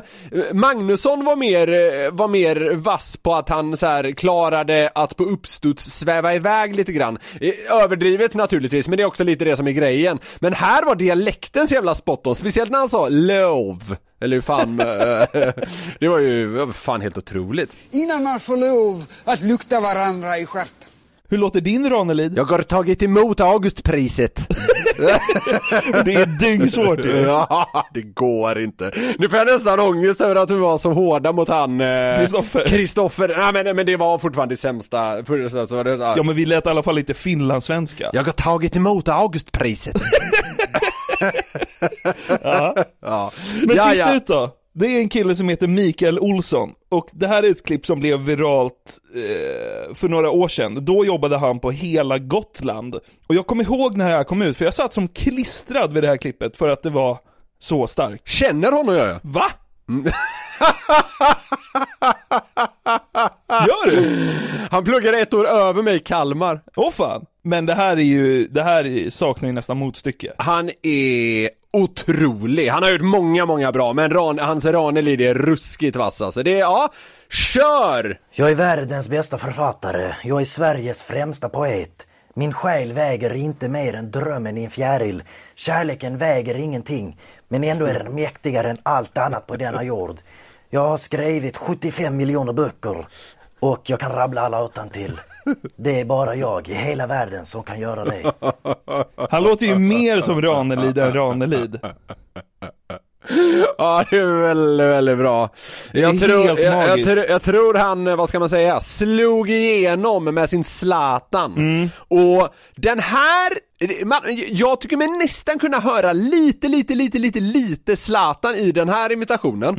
Magnusson var mer, var mer vass på att han så här klarade att på uppstuds sväva iväg lite grann. Eh, Överdrivet naturligtvis, men det är också lite det som är grejen. Men här var dialekten så jävla spot on, speciellt när han sa lov. Eller hur fan, eh, det var ju fan helt otroligt. Innan man får lov att lukta varandra i stjärten. Hur låter din Ranelid? Jag har tagit emot Augustpriset. Det är dyngsvårt ju. Ja, det går inte. Nu får jag nästan ångest över att vi var så hårda mot han eh, Kristoffer. Kristoffer, nej men, men det var fortfarande det sämsta. Ja, men vi lät i alla fall lite finlandssvenska. Jag har tagit emot Augustpriset. Ja. ja. Men ja, sist ja. ut då. Det är en kille som heter Mikael Olsson och det här är ett klipp som blev viralt eh, för några år sedan. Då jobbade han på hela Gotland. Och jag kommer ihåg när det här kom ut, för jag satt som klistrad vid det här klippet för att det var så starkt. Känner honom gör jag. Va? Gör du? Han pluggade ett år över mig i Kalmar. Åh fan. Men det här är ju, det här är- saknar ju nästan motstycke. Han är otrolig. Han har gjort många, många bra, men Ran, hans Ranelid är ruskigt vass alltså. Det är, ja, kör! Jag är världens bästa författare. Jag är Sveriges främsta poet. Min själ väger inte mer än drömmen i en fjäril. Kärleken väger ingenting, men ändå är den mäktigare än allt annat på denna jord. Jag har skrivit 75 miljoner böcker och jag kan rabbla alla utantill. Det är bara jag i hela världen som kan göra det. Han låter ju mer som Ranelid än Ranelid. Ja, det är väldigt, väldigt bra. Jag tror, jag, jag, tror- jag tror han, eh, vad ska man säga, slog igenom med sin Zlatan. Mm. Och den här man, jag tycker mig nästan kunna höra lite, lite, lite, lite, lite Zlatan i den här imitationen.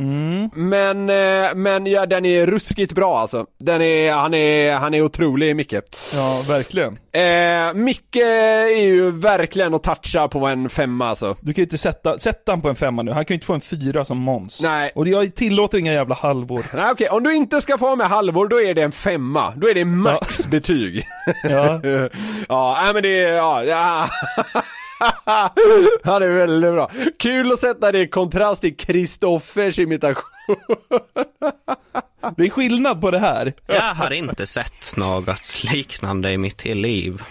Men, eh, men ja, den är ruskigt bra alltså. Den är, han är, han är otrolig Micke. Ja, verkligen. Eh, Micke är ju verkligen att toucha på en femma alltså. Du kan ju inte sätta, sätta han på en femma nu, han kan ju inte få en fyra som Måns. Nej. Och jag tillåter inga jävla halvor. Nej okej, om du inte ska få med halvor då är det en femma. Då är det maxbetyg. Ja. ja, nej men det är, ja, ja. ja det är väldigt bra. Kul att sätta det i kontrast till Kristoffers imitation. Det är skillnad på det här. Jag har inte sett något liknande i mitt liv.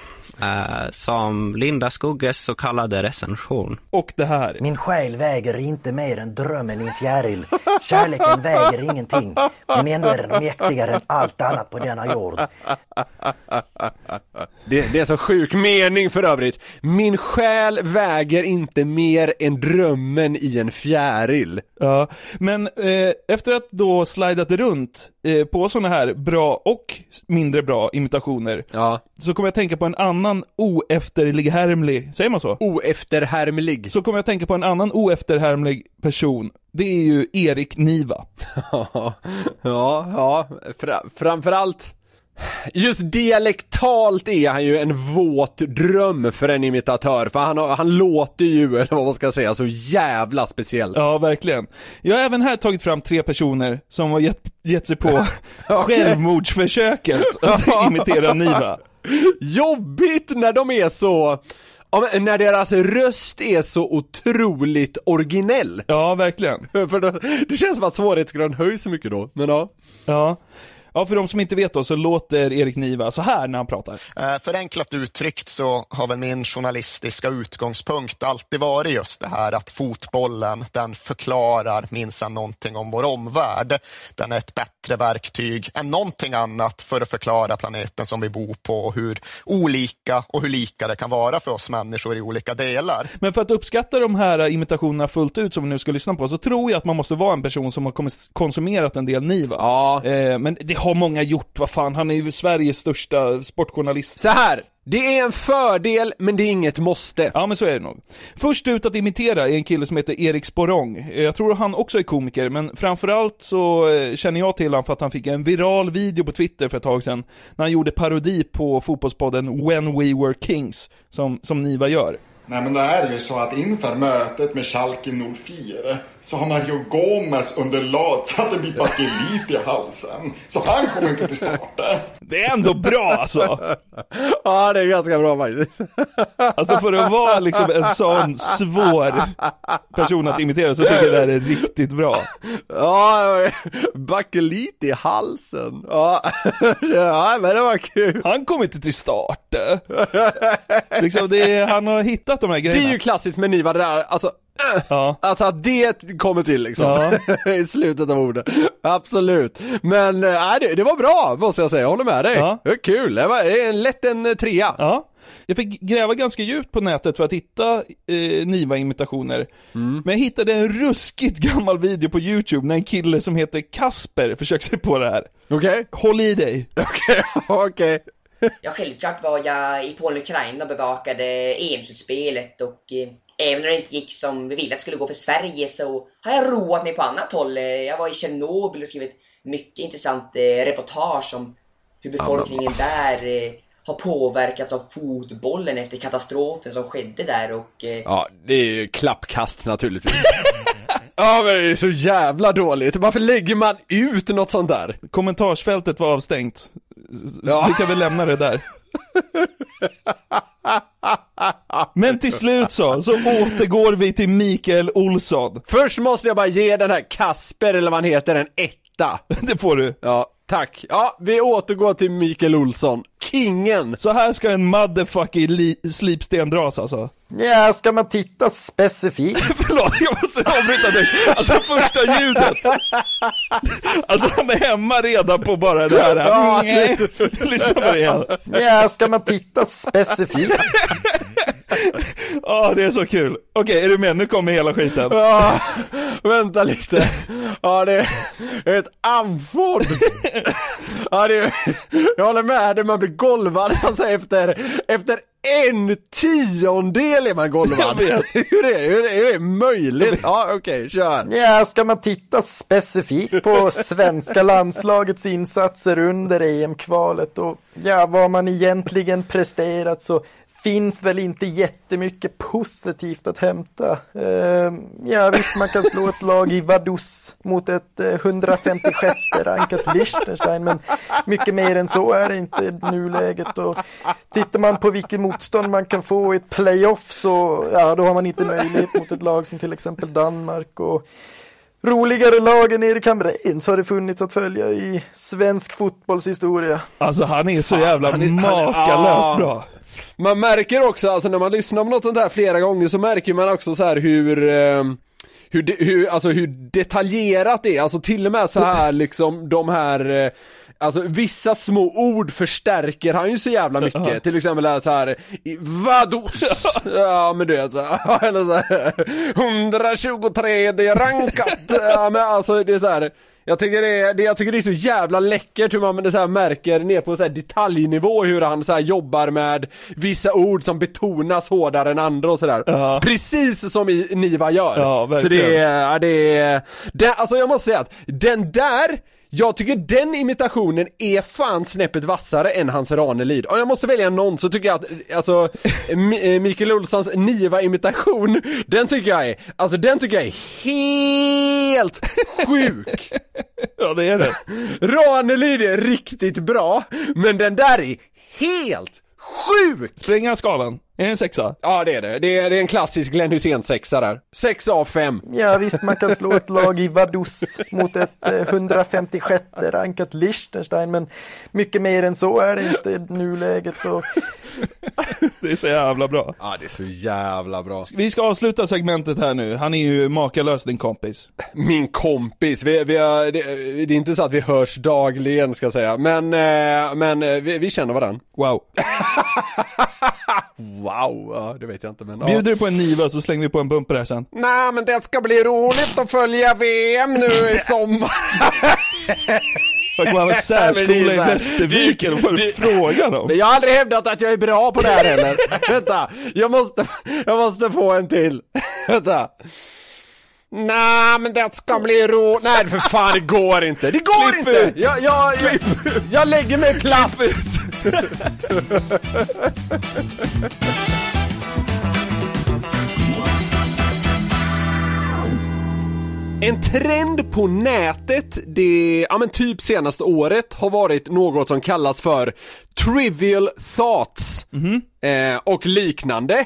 Eh, som Linda Skugges så kallade recension. Och det här. Min själ väger inte mer än drömmen i en fjäril. Kärleken väger ingenting, men ändå är den mäktigare än allt annat på denna jord. Det, det är så sjuk mening för övrigt. Min själ väger inte mer än drömmen i en fjäril. Ja, men eh, efter att då slidat runt eh, på sådana här bra och mindre bra imitationer Ja. Så kommer jag tänka på en annan oefterhärmlig, säger man så? Oefterhärmlig. Så kommer jag tänka på en annan oefterhärmlig person Det är ju Erik Niva Ja, ja, fra, framförallt Just dialektalt är han ju en våt dröm för en imitatör, för han, har- han låter ju, eller vad man ska säga, så jävla speciellt. Ja, verkligen. Jag har även här tagit fram tre personer som har gett, gett sig på självmordsförsöket att imitera Niva. Jobbigt när de är så, ja, men när deras röst är så otroligt originell. Ja, verkligen. För då, det känns som att svårighetsgraden höjs så mycket då, men ja. Ja. Ja, för de som inte vet då så låter Erik Niva så här när han pratar. Eh, Förenklat uttryckt så har väl min journalistiska utgångspunkt alltid varit just det här att fotbollen, den förklarar minsann någonting om vår omvärld. Den är ett bättre verktyg än någonting annat för att förklara planeten som vi bor på och hur olika och hur lika det kan vara för oss människor i olika delar. Men för att uppskatta de här imitationerna fullt ut som vi nu ska lyssna på så tror jag att man måste vara en person som har kommit- konsumerat en del Niva. Ja. Eh, men det har många gjort, vad fan, han är ju Sveriges största sportjournalist. Så här, det är en fördel, men det är inget måste. Ja men så är det nog. Först ut att imitera är en kille som heter Erik Sporrong. Eh, Jag tror han också är komiker, men framförallt så eh, känner jag till honom för att han fick en viral video på Twitter för ett tag sedan, när han gjorde parodi på fotbollspodden When We Were Kings, som, som Niva gör. Nej men det är ju så att inför mötet med Schalke 04 så har Mario Gomez under en bit bakelit i halsen. Så han kommer inte till starten. Det är ändå bra alltså! Ja, det är ganska bra faktiskt. Alltså för att vara liksom en sån svår person att imitera så tycker jag det här är riktigt bra. Ja, bakelit i halsen. Ja, ja men det var kul. Han kom inte till start. Liksom det är, han har hittat de här Det grejerna. är ju klassiskt med Niva det där, alltså Ja. Att det kommer till liksom, i slutet av ordet. Absolut. Men, äh, det, det var bra, måste jag säga, jag håller med dig. Ja. Det var kul, det var det är en lätt en eh, trea. Ja. Jag fick gräva ganska djupt på nätet för att hitta eh, Niva-imitationer. Men jag hittade en ruskigt gammal video på YouTube när en kille som heter Kasper försöker sig på det här. Okej. Håll i dig. Okej, okej. Ja, självklart var jag i Polen-Ukraina och bevakade EM-slutspelet och eh, även när det inte gick som vi ville att det skulle gå för Sverige så har jag roat mig på annat håll. Eh, Jag var i Tjernobyl och skrivit mycket intressant eh, reportage om hur befolkningen där har påverkats av fotbollen efter katastrofen som skedde där och Ja, det är ju klappkast naturligtvis. ja men det är så jävla dåligt, varför lägger man ut något sånt där? Kommentarsfältet var avstängt. Ja. Vi kan väl lämna det där. Men till slut så, så återgår vi till Mikael Olsson. Först måste jag bara ge den här Kasper, eller vad han heter, en etta. Det får du. Ja, tack. Ja, vi återgår till Mikael Olsson. Kingen! Så här ska en motherfucking li- slipsten dras alltså. Ja, ska man titta specifikt? Förlåt, jag måste avbryta dig. Alltså första ljudet. Alltså han är hemma redan på bara det här. Ja. Nej. Lyssna på det igen. Ja, ska man titta specifikt? Ja, det är så kul. Okej, är du med? Nu kommer hela skiten. Ja, vänta lite. Ja, det är ett andfådd. Ja, det är, jag håller med dig, man blir golvad alltså efter, efter en tiondel är man golvad. Hur är, hur är, hur är det möjligt? Ja, okej, kör. Ja, ska man titta specifikt på svenska landslagets insatser under EM-kvalet och ja, vad man egentligen presterat så finns väl inte jättemycket positivt att hämta. Eh, ja visst, man kan slå ett lag i Vaduz mot ett eh, 156 rankat Liechtenstein, men mycket mer än så är det inte i nuläget. Och tittar man på vilket motstånd man kan få i ett playoff så ja, då har man inte möjlighet mot ett lag som till exempel Danmark. Och roligare lag än Erik Hamrén så har det funnits att följa i svensk fotbollshistoria. Alltså han är så jävla Han är- han är- makalöst bra. Man märker också, alltså när man lyssnar på något sånt här flera gånger så märker man också så här hur eh, hur, de, hur, alltså hur detaljerat det är, alltså till och med så här liksom de här eh, Alltså vissa små ord förstärker han ju så jävla mycket, till exempel här så här i Vaduz! Ja men du vet så här, eller så här 123 det är rankat! Ja men alltså det är så här jag tycker det är, det, jag tycker det är så jävla läckert hur man det så här märker ner på så här detaljnivå hur han så här jobbar med vissa ord som betonas hårdare än andra och sådär. Precis som i Niva gör. Ja, så verkligen. det är, det är, det, alltså jag måste säga att den där jag tycker den imitationen är fan snäppet vassare än hans Ranelid. Om jag måste välja någon så tycker jag att, alltså, eh, Mikael Olssons Niva-imitation, den tycker jag är, alltså den tycker jag är helt sjuk! Ja det är det. Ranelid är riktigt bra, men den där är helt sjuk! Spränger han skalan? Är det en sexa? Ja det är det, det är, det är en klassisk Glenn Hysén sexa där. 6 av 5. Ja visst, man kan slå ett lag i Vaduz mot ett eh, 156 rankat Liechtenstein, men mycket mer än så är det inte i nuläget. Och Det är så jävla bra. Ja det är så jävla bra. Vi ska avsluta segmentet här nu. Han är ju makalös din kompis. Min kompis, vi, vi har, det, det är inte så att vi hörs dagligen ska jag säga, men, eh, men eh, vi, vi känner varandra. Wow. Wow, ja, det vet jag inte men ja. Bjuder du på en Niva så slänger vi på en bumper här sen. Nej men det ska bli roligt att följa VM nu i sommar. Vad kommer han särskola i Västerviken? Vad är det frågan om? Jag har aldrig hävdat att jag är bra på det här heller. Vänta, jag måste, jag måste få en till. Vänta. Nej men det ska bli roligt. Nej för fan det går inte. Det går Klipp inte! ut. Jag, jag, jag, jag lägger mig platt. En trend på nätet, det, ja men typ senaste året, har varit något som kallas för trivial thoughts eh, och liknande.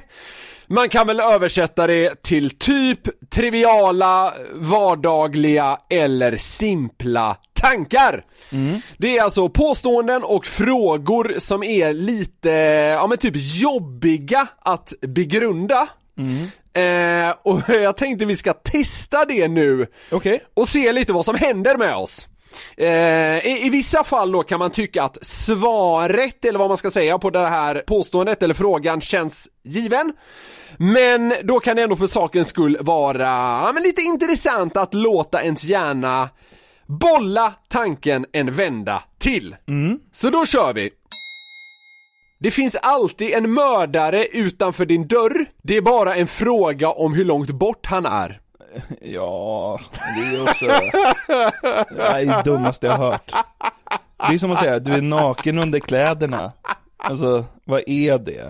Man kan väl översätta det till typ triviala, vardagliga eller simpla tankar. Det är alltså påståenden och frågor som är lite, ja men typ jobbiga att begrunda. Eh, och jag tänkte vi ska testa det nu Okej. och se lite vad som händer med oss. Eh, i, I vissa fall då kan man tycka att svaret, eller vad man ska säga på det här påståendet eller frågan känns given. Men då kan det ändå för sakens skull vara ja, men lite intressant att låta ens hjärna bolla tanken en vända till. Så då kör vi. Det finns alltid en mördare utanför din dörr. Det är bara en fråga om hur långt bort han är. Ja, det är också... Är det dummaste jag har hört. Det är som att säga, du är naken under kläderna. Alltså, vad är det?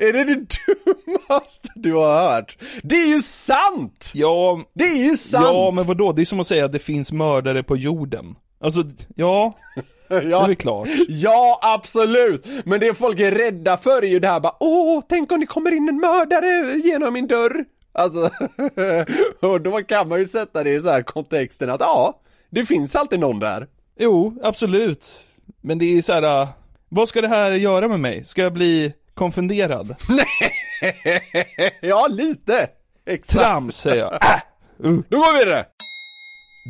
Är det det dummaste du har hört? Det är ju sant! Ja, Det är ju sant! ja men vadå? Det är som att säga att det finns mördare på jorden. Alltså, ja, det är ja, klart. ja, absolut! Men det folk är rädda för är ju det här bara Åh, tänk om det kommer in en mördare genom min dörr! Alltså, och då kan man ju sätta det i så här kontexten att ja, det finns alltid någon där. Jo, absolut. Men det är så här, äh, vad ska det här göra med mig? Ska jag bli konfunderad? ja, lite! Exakt. Trams, säger jag. Äh, uh. Då går vi vidare!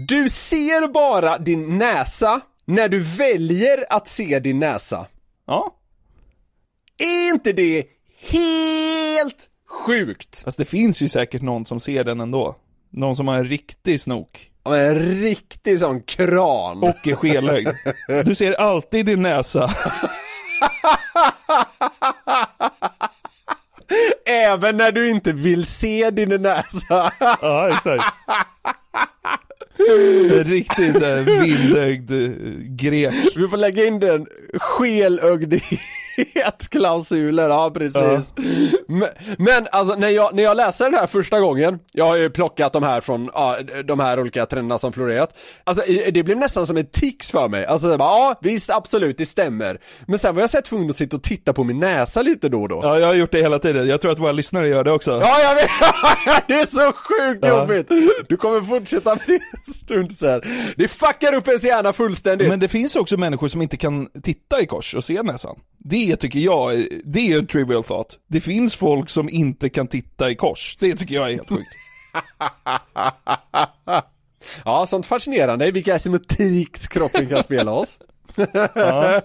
Du ser bara din näsa när du väljer att se din näsa. Ja, Är inte det helt sjukt? Fast det finns ju säkert någon som ser den ändå. Någon som har en riktig snok. Ja, En riktig sån kran. Och är skelögd. Du ser alltid din näsa. Även när du inte vill se din näsa. Ja, exakt. En riktigt såhär vildögd eh, grek. Vi får lägga in den skelögd skelögdhet-klausuler, ja precis. Men, men alltså när jag, när jag läser den här första gången, jag har ju plockat de här från, ja, de här olika trenderna som florerat. Alltså det blev nästan som ett tics för mig. Alltså bara, ja visst absolut det stämmer. Men sen var jag sett tvungen att sitta och titta på min näsa lite då och då. Ja, jag har gjort det hela tiden. Jag tror att våra lyssnare gör det också. Ja, jag vet! Det är så sjukt Ja. jobbigt! Du kommer fortsätta med det en stund sen. Det fuckar upp ens hjärna fullständigt. Men det finns också människor som inte kan titta i kors och se näsan. Det tycker jag, är- det är en trivial thought. Det finns folk som inte kan titta i kors. Det tycker jag är helt sjukt. Ja, sånt fascinerande, vilka asymetrikt kroppen kan spela oss. Ja.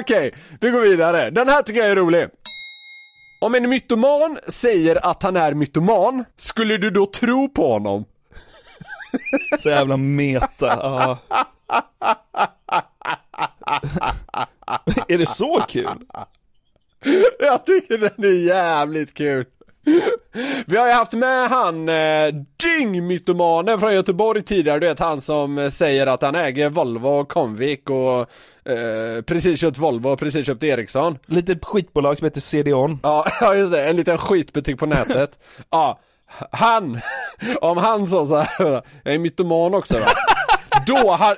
Okej, vi går vidare. Den här tycker jag är rolig. Om en mytoman säger att han är mytoman, skulle du då tro på honom? Så jävla meta. Ja. är det så kul? Jag tycker den är jävligt kul. Vi har ju haft med han eh, dyngmytomanen från Göteborg tidigare, du vet han som eh, säger att han äger Volvo och Comvik och eh, precis köpt Volvo och precis köpt Ericsson. Lite skitbolag som heter CD-ON. Ja, ja just det, en liten skitbutik på nätet. ja, han, om han sa så här, jag är mytoman också va? Då har...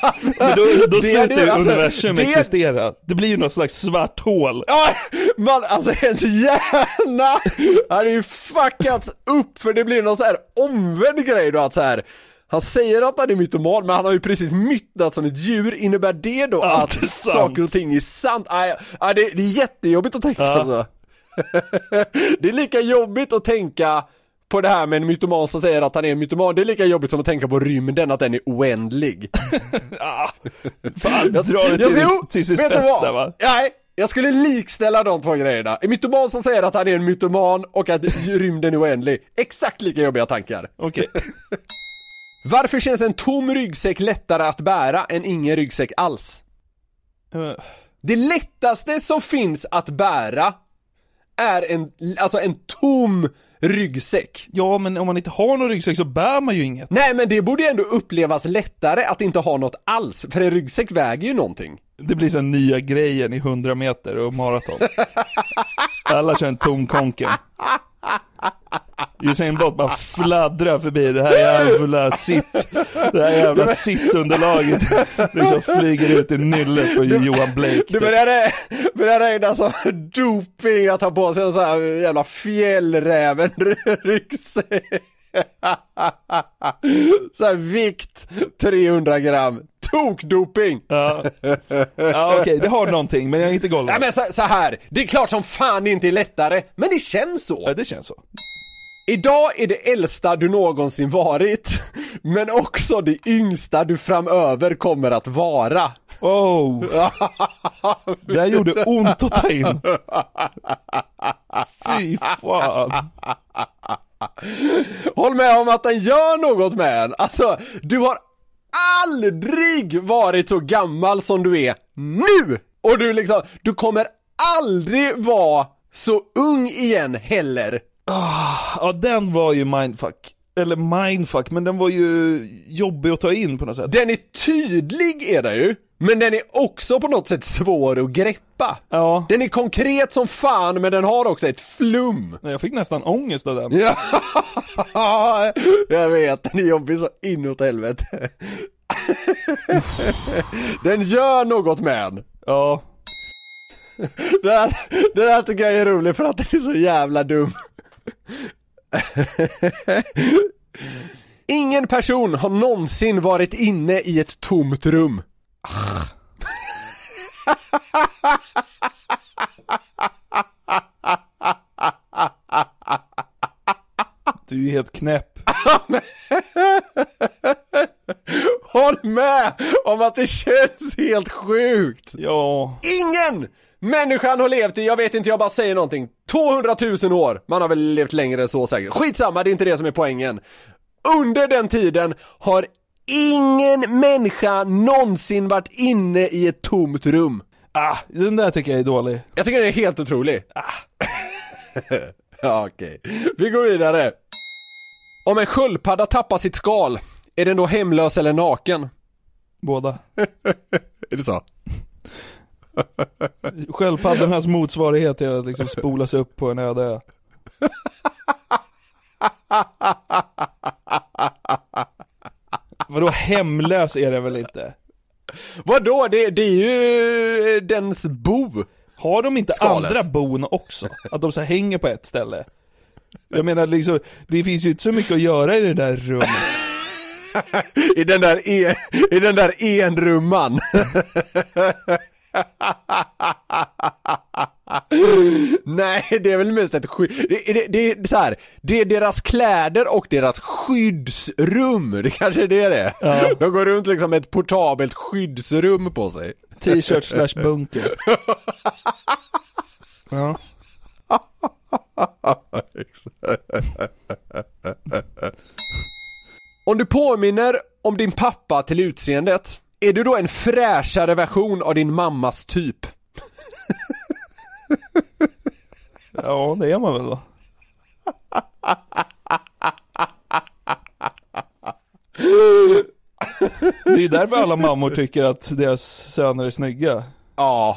alltså, Men då, då det slutar ju det, alltså, universum det- existera. Det blir ju något slags svart hål. Ja, man, alltså ens hjärna hade ju fuckats upp för det blir någon så här omvänd grej då att så här. Han säger att han är mytoman men han har ju precis myttat som ett djur, innebär det då Allt att sant. saker och ting är sant? Nej, nej, det, det är jättejobbigt att tänka Ja. alltså. det är lika jobbigt att tänka på det här med en mytoman som säger att han är en mytoman, det är lika jobbigt som att tänka på rymden, att den är oändlig. Fan, dra det Jag ska- sin- till sin spets där va? Nej, jag skulle likställa de två grejerna. En mytoman som säger att han är en mytoman och att rymden är oändlig. Exakt lika jobbiga tankar. Okej. Varför känns en tom ryggsäck lättare att bära än ingen ryggsäck alls? Eh, Det lättaste som finns att bära är en, alltså en tom ryggsäck. Ja, men om man inte har någon ryggsäck så bär man ju inget. Nej men det borde ju ändå upplevas lättare att inte ha något alls, för en ryggsäck väger ju någonting. Det blir sen nya grejen i 100 meter och maraton. Alla kör en tom konken. Usain Bolt bara fladdrar förbi det här jävla sitt, det här jävla sittunderlaget. Liksom flyger ut i nyllet på Johan Blake. Det börjar, börjar regna som doping att ha på sig en sån här jävla fjällräven ryggsäck. Så här vikt 300 gram. Tokdoping! Ja, ja okej, det har någonting, men jag är inte golvad. Nej men så, så här, det är klart som fan det inte är lättare, men det känns så. Ja, det känns så. Idag är det äldsta du någonsin varit, men också det yngsta du framöver kommer att vara. Oh, det här gjorde ont att ta in. Fy fan. Håll med om att den gör något med en. Alltså, du har aldrig varit så gammal som du är nu! Och du liksom, du kommer aldrig vara så ung igen heller. Ja, den var ju mindfuck. Eller mindfuck, men den var ju jobbig att ta in på något sätt. Den är tydlig är den ju, men den är också på något sätt svår att greppa. Ja. Den är konkret som fan, men den har också ett flum. Jag fick nästan ångest av den. Ja, jag vet, den är jobbig så inåt helvete. Den gör något med en. Ja. Det här, det här tycker jag är roligt för att den är så jävla dum. Ingen person har någonsin varit inne i ett tomt rum. Du är ju helt knäpp. Håll med om att det känns helt sjukt! Ja. Ingen Människan har levt i, jag vet inte, jag bara säger någonting, 200 000 år. Man har väl levt längre än så säkert. Skitsamma, det är inte det som är poängen. Under den tiden har ingen människa någonsin varit inne i ett tomt rum. Ah, den där tycker jag är dålig. Jag tycker den är helt otrolig. Ah. ja, okej. Vi går vidare. Om en sköldpadda tappar sitt skal, är den då hemlös eller naken? Båda. är det så? Sköldpaddornas motsvarighet är att liksom spolas upp på en öde ö. Vadå hemlös är den väl inte? Vadå? Det, det är ju eh, dens bo. Har de inte Skalet. andra bon också? Att de så hänger på ett ställe? Jag menar liksom, det finns ju inte så mycket att göra i det där rummet. I den där, e, i den där enrumman. Nej, det är väl mest ett skydd. Det, det, det är så här. det är deras kläder och deras skyddsrum. Det kanske är det det är. Ja. De går runt liksom med ett portabelt skyddsrum på sig. T-shirt slash bunker. Ja. Om du påminner om din pappa till utseendet, är du då en fräschare version av din mammas typ? Ja, det är man väl då. Det är ju därför alla mammor tycker att deras söner är snygga. Ja,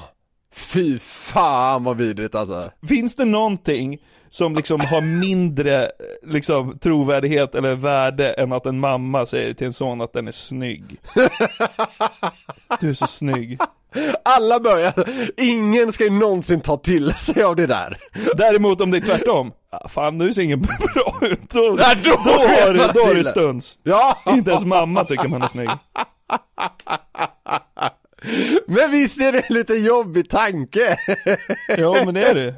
fy fan vad vidrigt alltså. Finns det någonting som liksom har mindre liksom, trovärdighet eller värde än att en mamma säger till en son att den är snygg? Du är så snygg. Alla börjar, ingen ska ju någonsin ta till sig av det där. Däremot om det är tvärtom, ah, fan du ser ingen bra ut, då, då då, har, man då har det. stuns. Ja! Inte ens mamma tycker man är snygg. Men visst är det en lite jobbig tanke? Ja men det är det.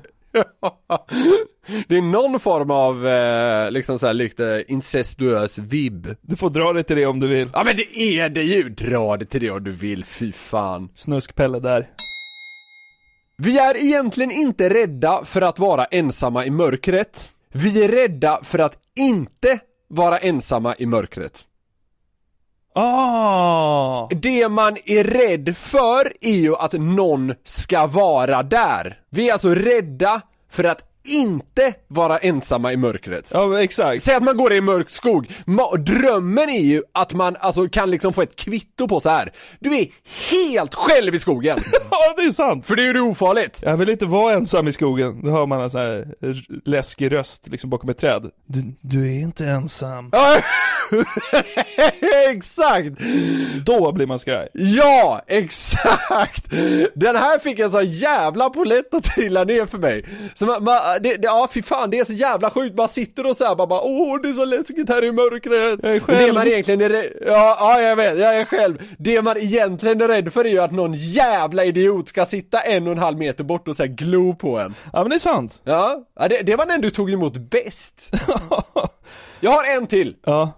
Det är någon form av, eh, liksom såhär lite incestuös vibb. Du får dra dig till det om du vill. Ja men det är det ju! Dra det till det om du vill, fy fan. Snuskpelle där. Vi är egentligen inte rädda för att vara ensamma i mörkret. Vi är rädda för att inte vara ensamma i mörkret. Ah! Det man är rädd för är ju att någon ska vara där. Vi är alltså rädda för att inte vara ensamma i mörkret. Ja exakt. Säg att man går i mörk skog. Ma- drömmen är ju att man alltså kan liksom få ett kvitto på så här. Du är helt själv i skogen. Ja det är sant. För det är ju ofarligt. Jag vill inte vara ensam i skogen. Då hör man en sån här läskig röst liksom bakom ett träd. Du, du är inte ensam. Exakt! Då blir man skraj. Ja, exakt! Den här fick en så jävla polett att trilla ner för mig. Så man, man, det, det, ja fy fan det är så jävla sjukt, man sitter och såhär bara, bara åh det är så läskigt här i mörkret. Jag är själv. Det man egentligen är rädd, ja, ja jag vet, jag är själv. Det man egentligen är rädd för är ju att någon jävla idiot ska sitta en och en halv meter bort och så här glo på en. Ja men det är sant. Ja, ja det, det var den du tog emot bäst. Jag har en till. Ja.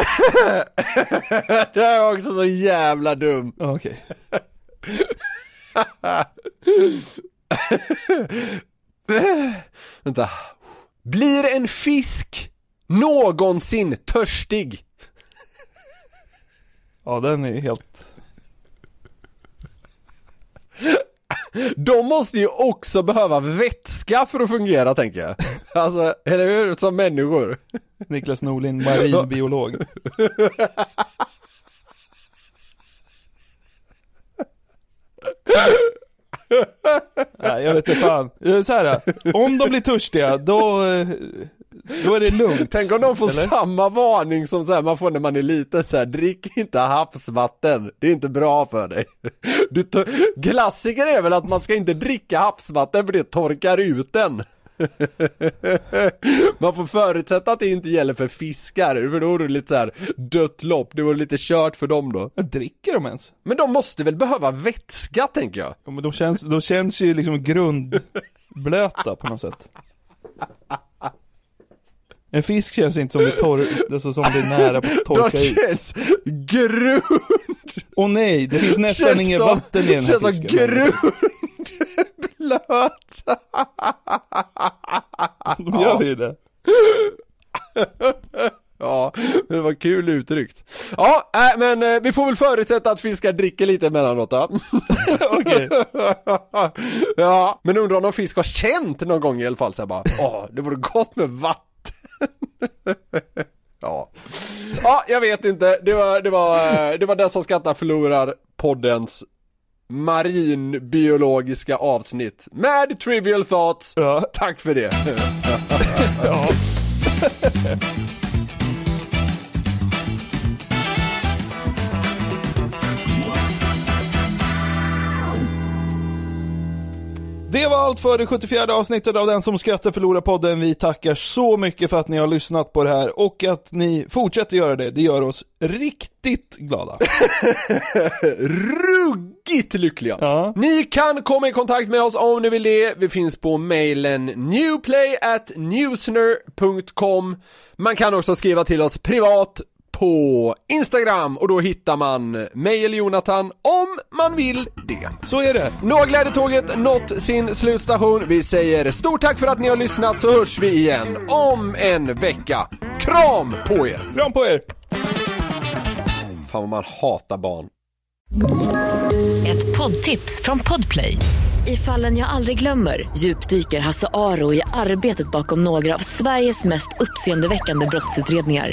det här är också så jävla dum. Okej. Vänta. Blir en fisk någonsin törstig? Ja den är ju helt... De måste ju också behöva vätska för att fungera tänker jag. Alltså, eller hur? Som människor. Niklas Norlin, marinbiolog. Nej jag vet inte fan. Så här, om de blir törstiga då, eh, då är det lugnt. Tänk om de får Eller? samma varning som så här, man får när man är liten så här, drick inte havsvatten, det är inte bra för dig. Du Klassiker är väl att man ska inte dricka havsvatten för det torkar ut den. Man får förutsätta att det inte gäller för fiskar, för då är det lite så här dött lopp, det var lite kört för dem då. Dricker de ens? Men de måste väl behöva vätska tänker jag? Ja, men de känns, de känns ju liksom grundblöta på något sätt. En fisk känns inte som det, torr, alltså som det är nära på att torka ut. känns grund! Åh nej, det finns nästan Känns inget som- vatten i den här känns som fisken. grund! flöt. De gör ju det. Ja, det var kul uttryckt. Ja, äh, men eh, vi får väl förutsätta att fiskar dricker lite emellanåt då. Okej. Ja, men undrar om någon fisk har känt någon gång i alla fall så här bara, åh, det vore gott med vatten. ja. ja, jag vet inte. Det var, det var, det var den som skrattar förlorar poddens marinbiologiska avsnitt med trivial thoughts. Tack för det. ja. Det var allt för det 74 avsnittet av Den som skrattar förlorar podden. Vi tackar så mycket för att ni har lyssnat på det här och att ni fortsätter göra det. Det gör oss riktigt glada. Ruggigt lyckliga! Ni kan komma i kontakt med oss om ni vill det. Vi finns på mailen newplay at newsner.com Man kan också skriva till oss privat på Instagram och då hittar man mig eller Jonathan om man vill det. Så är det. Nu har glädjetåget nått sin slutstation. Vi säger stort tack för att ni har lyssnat så hörs vi igen om en vecka. Kram på er! Kram på er! Fan vad man hatar barn. Ett poddtips från Podplay. I fallen jag aldrig glömmer djupdyker Hasse Aro i arbetet bakom några av Sveriges mest uppseendeväckande brottsutredningar.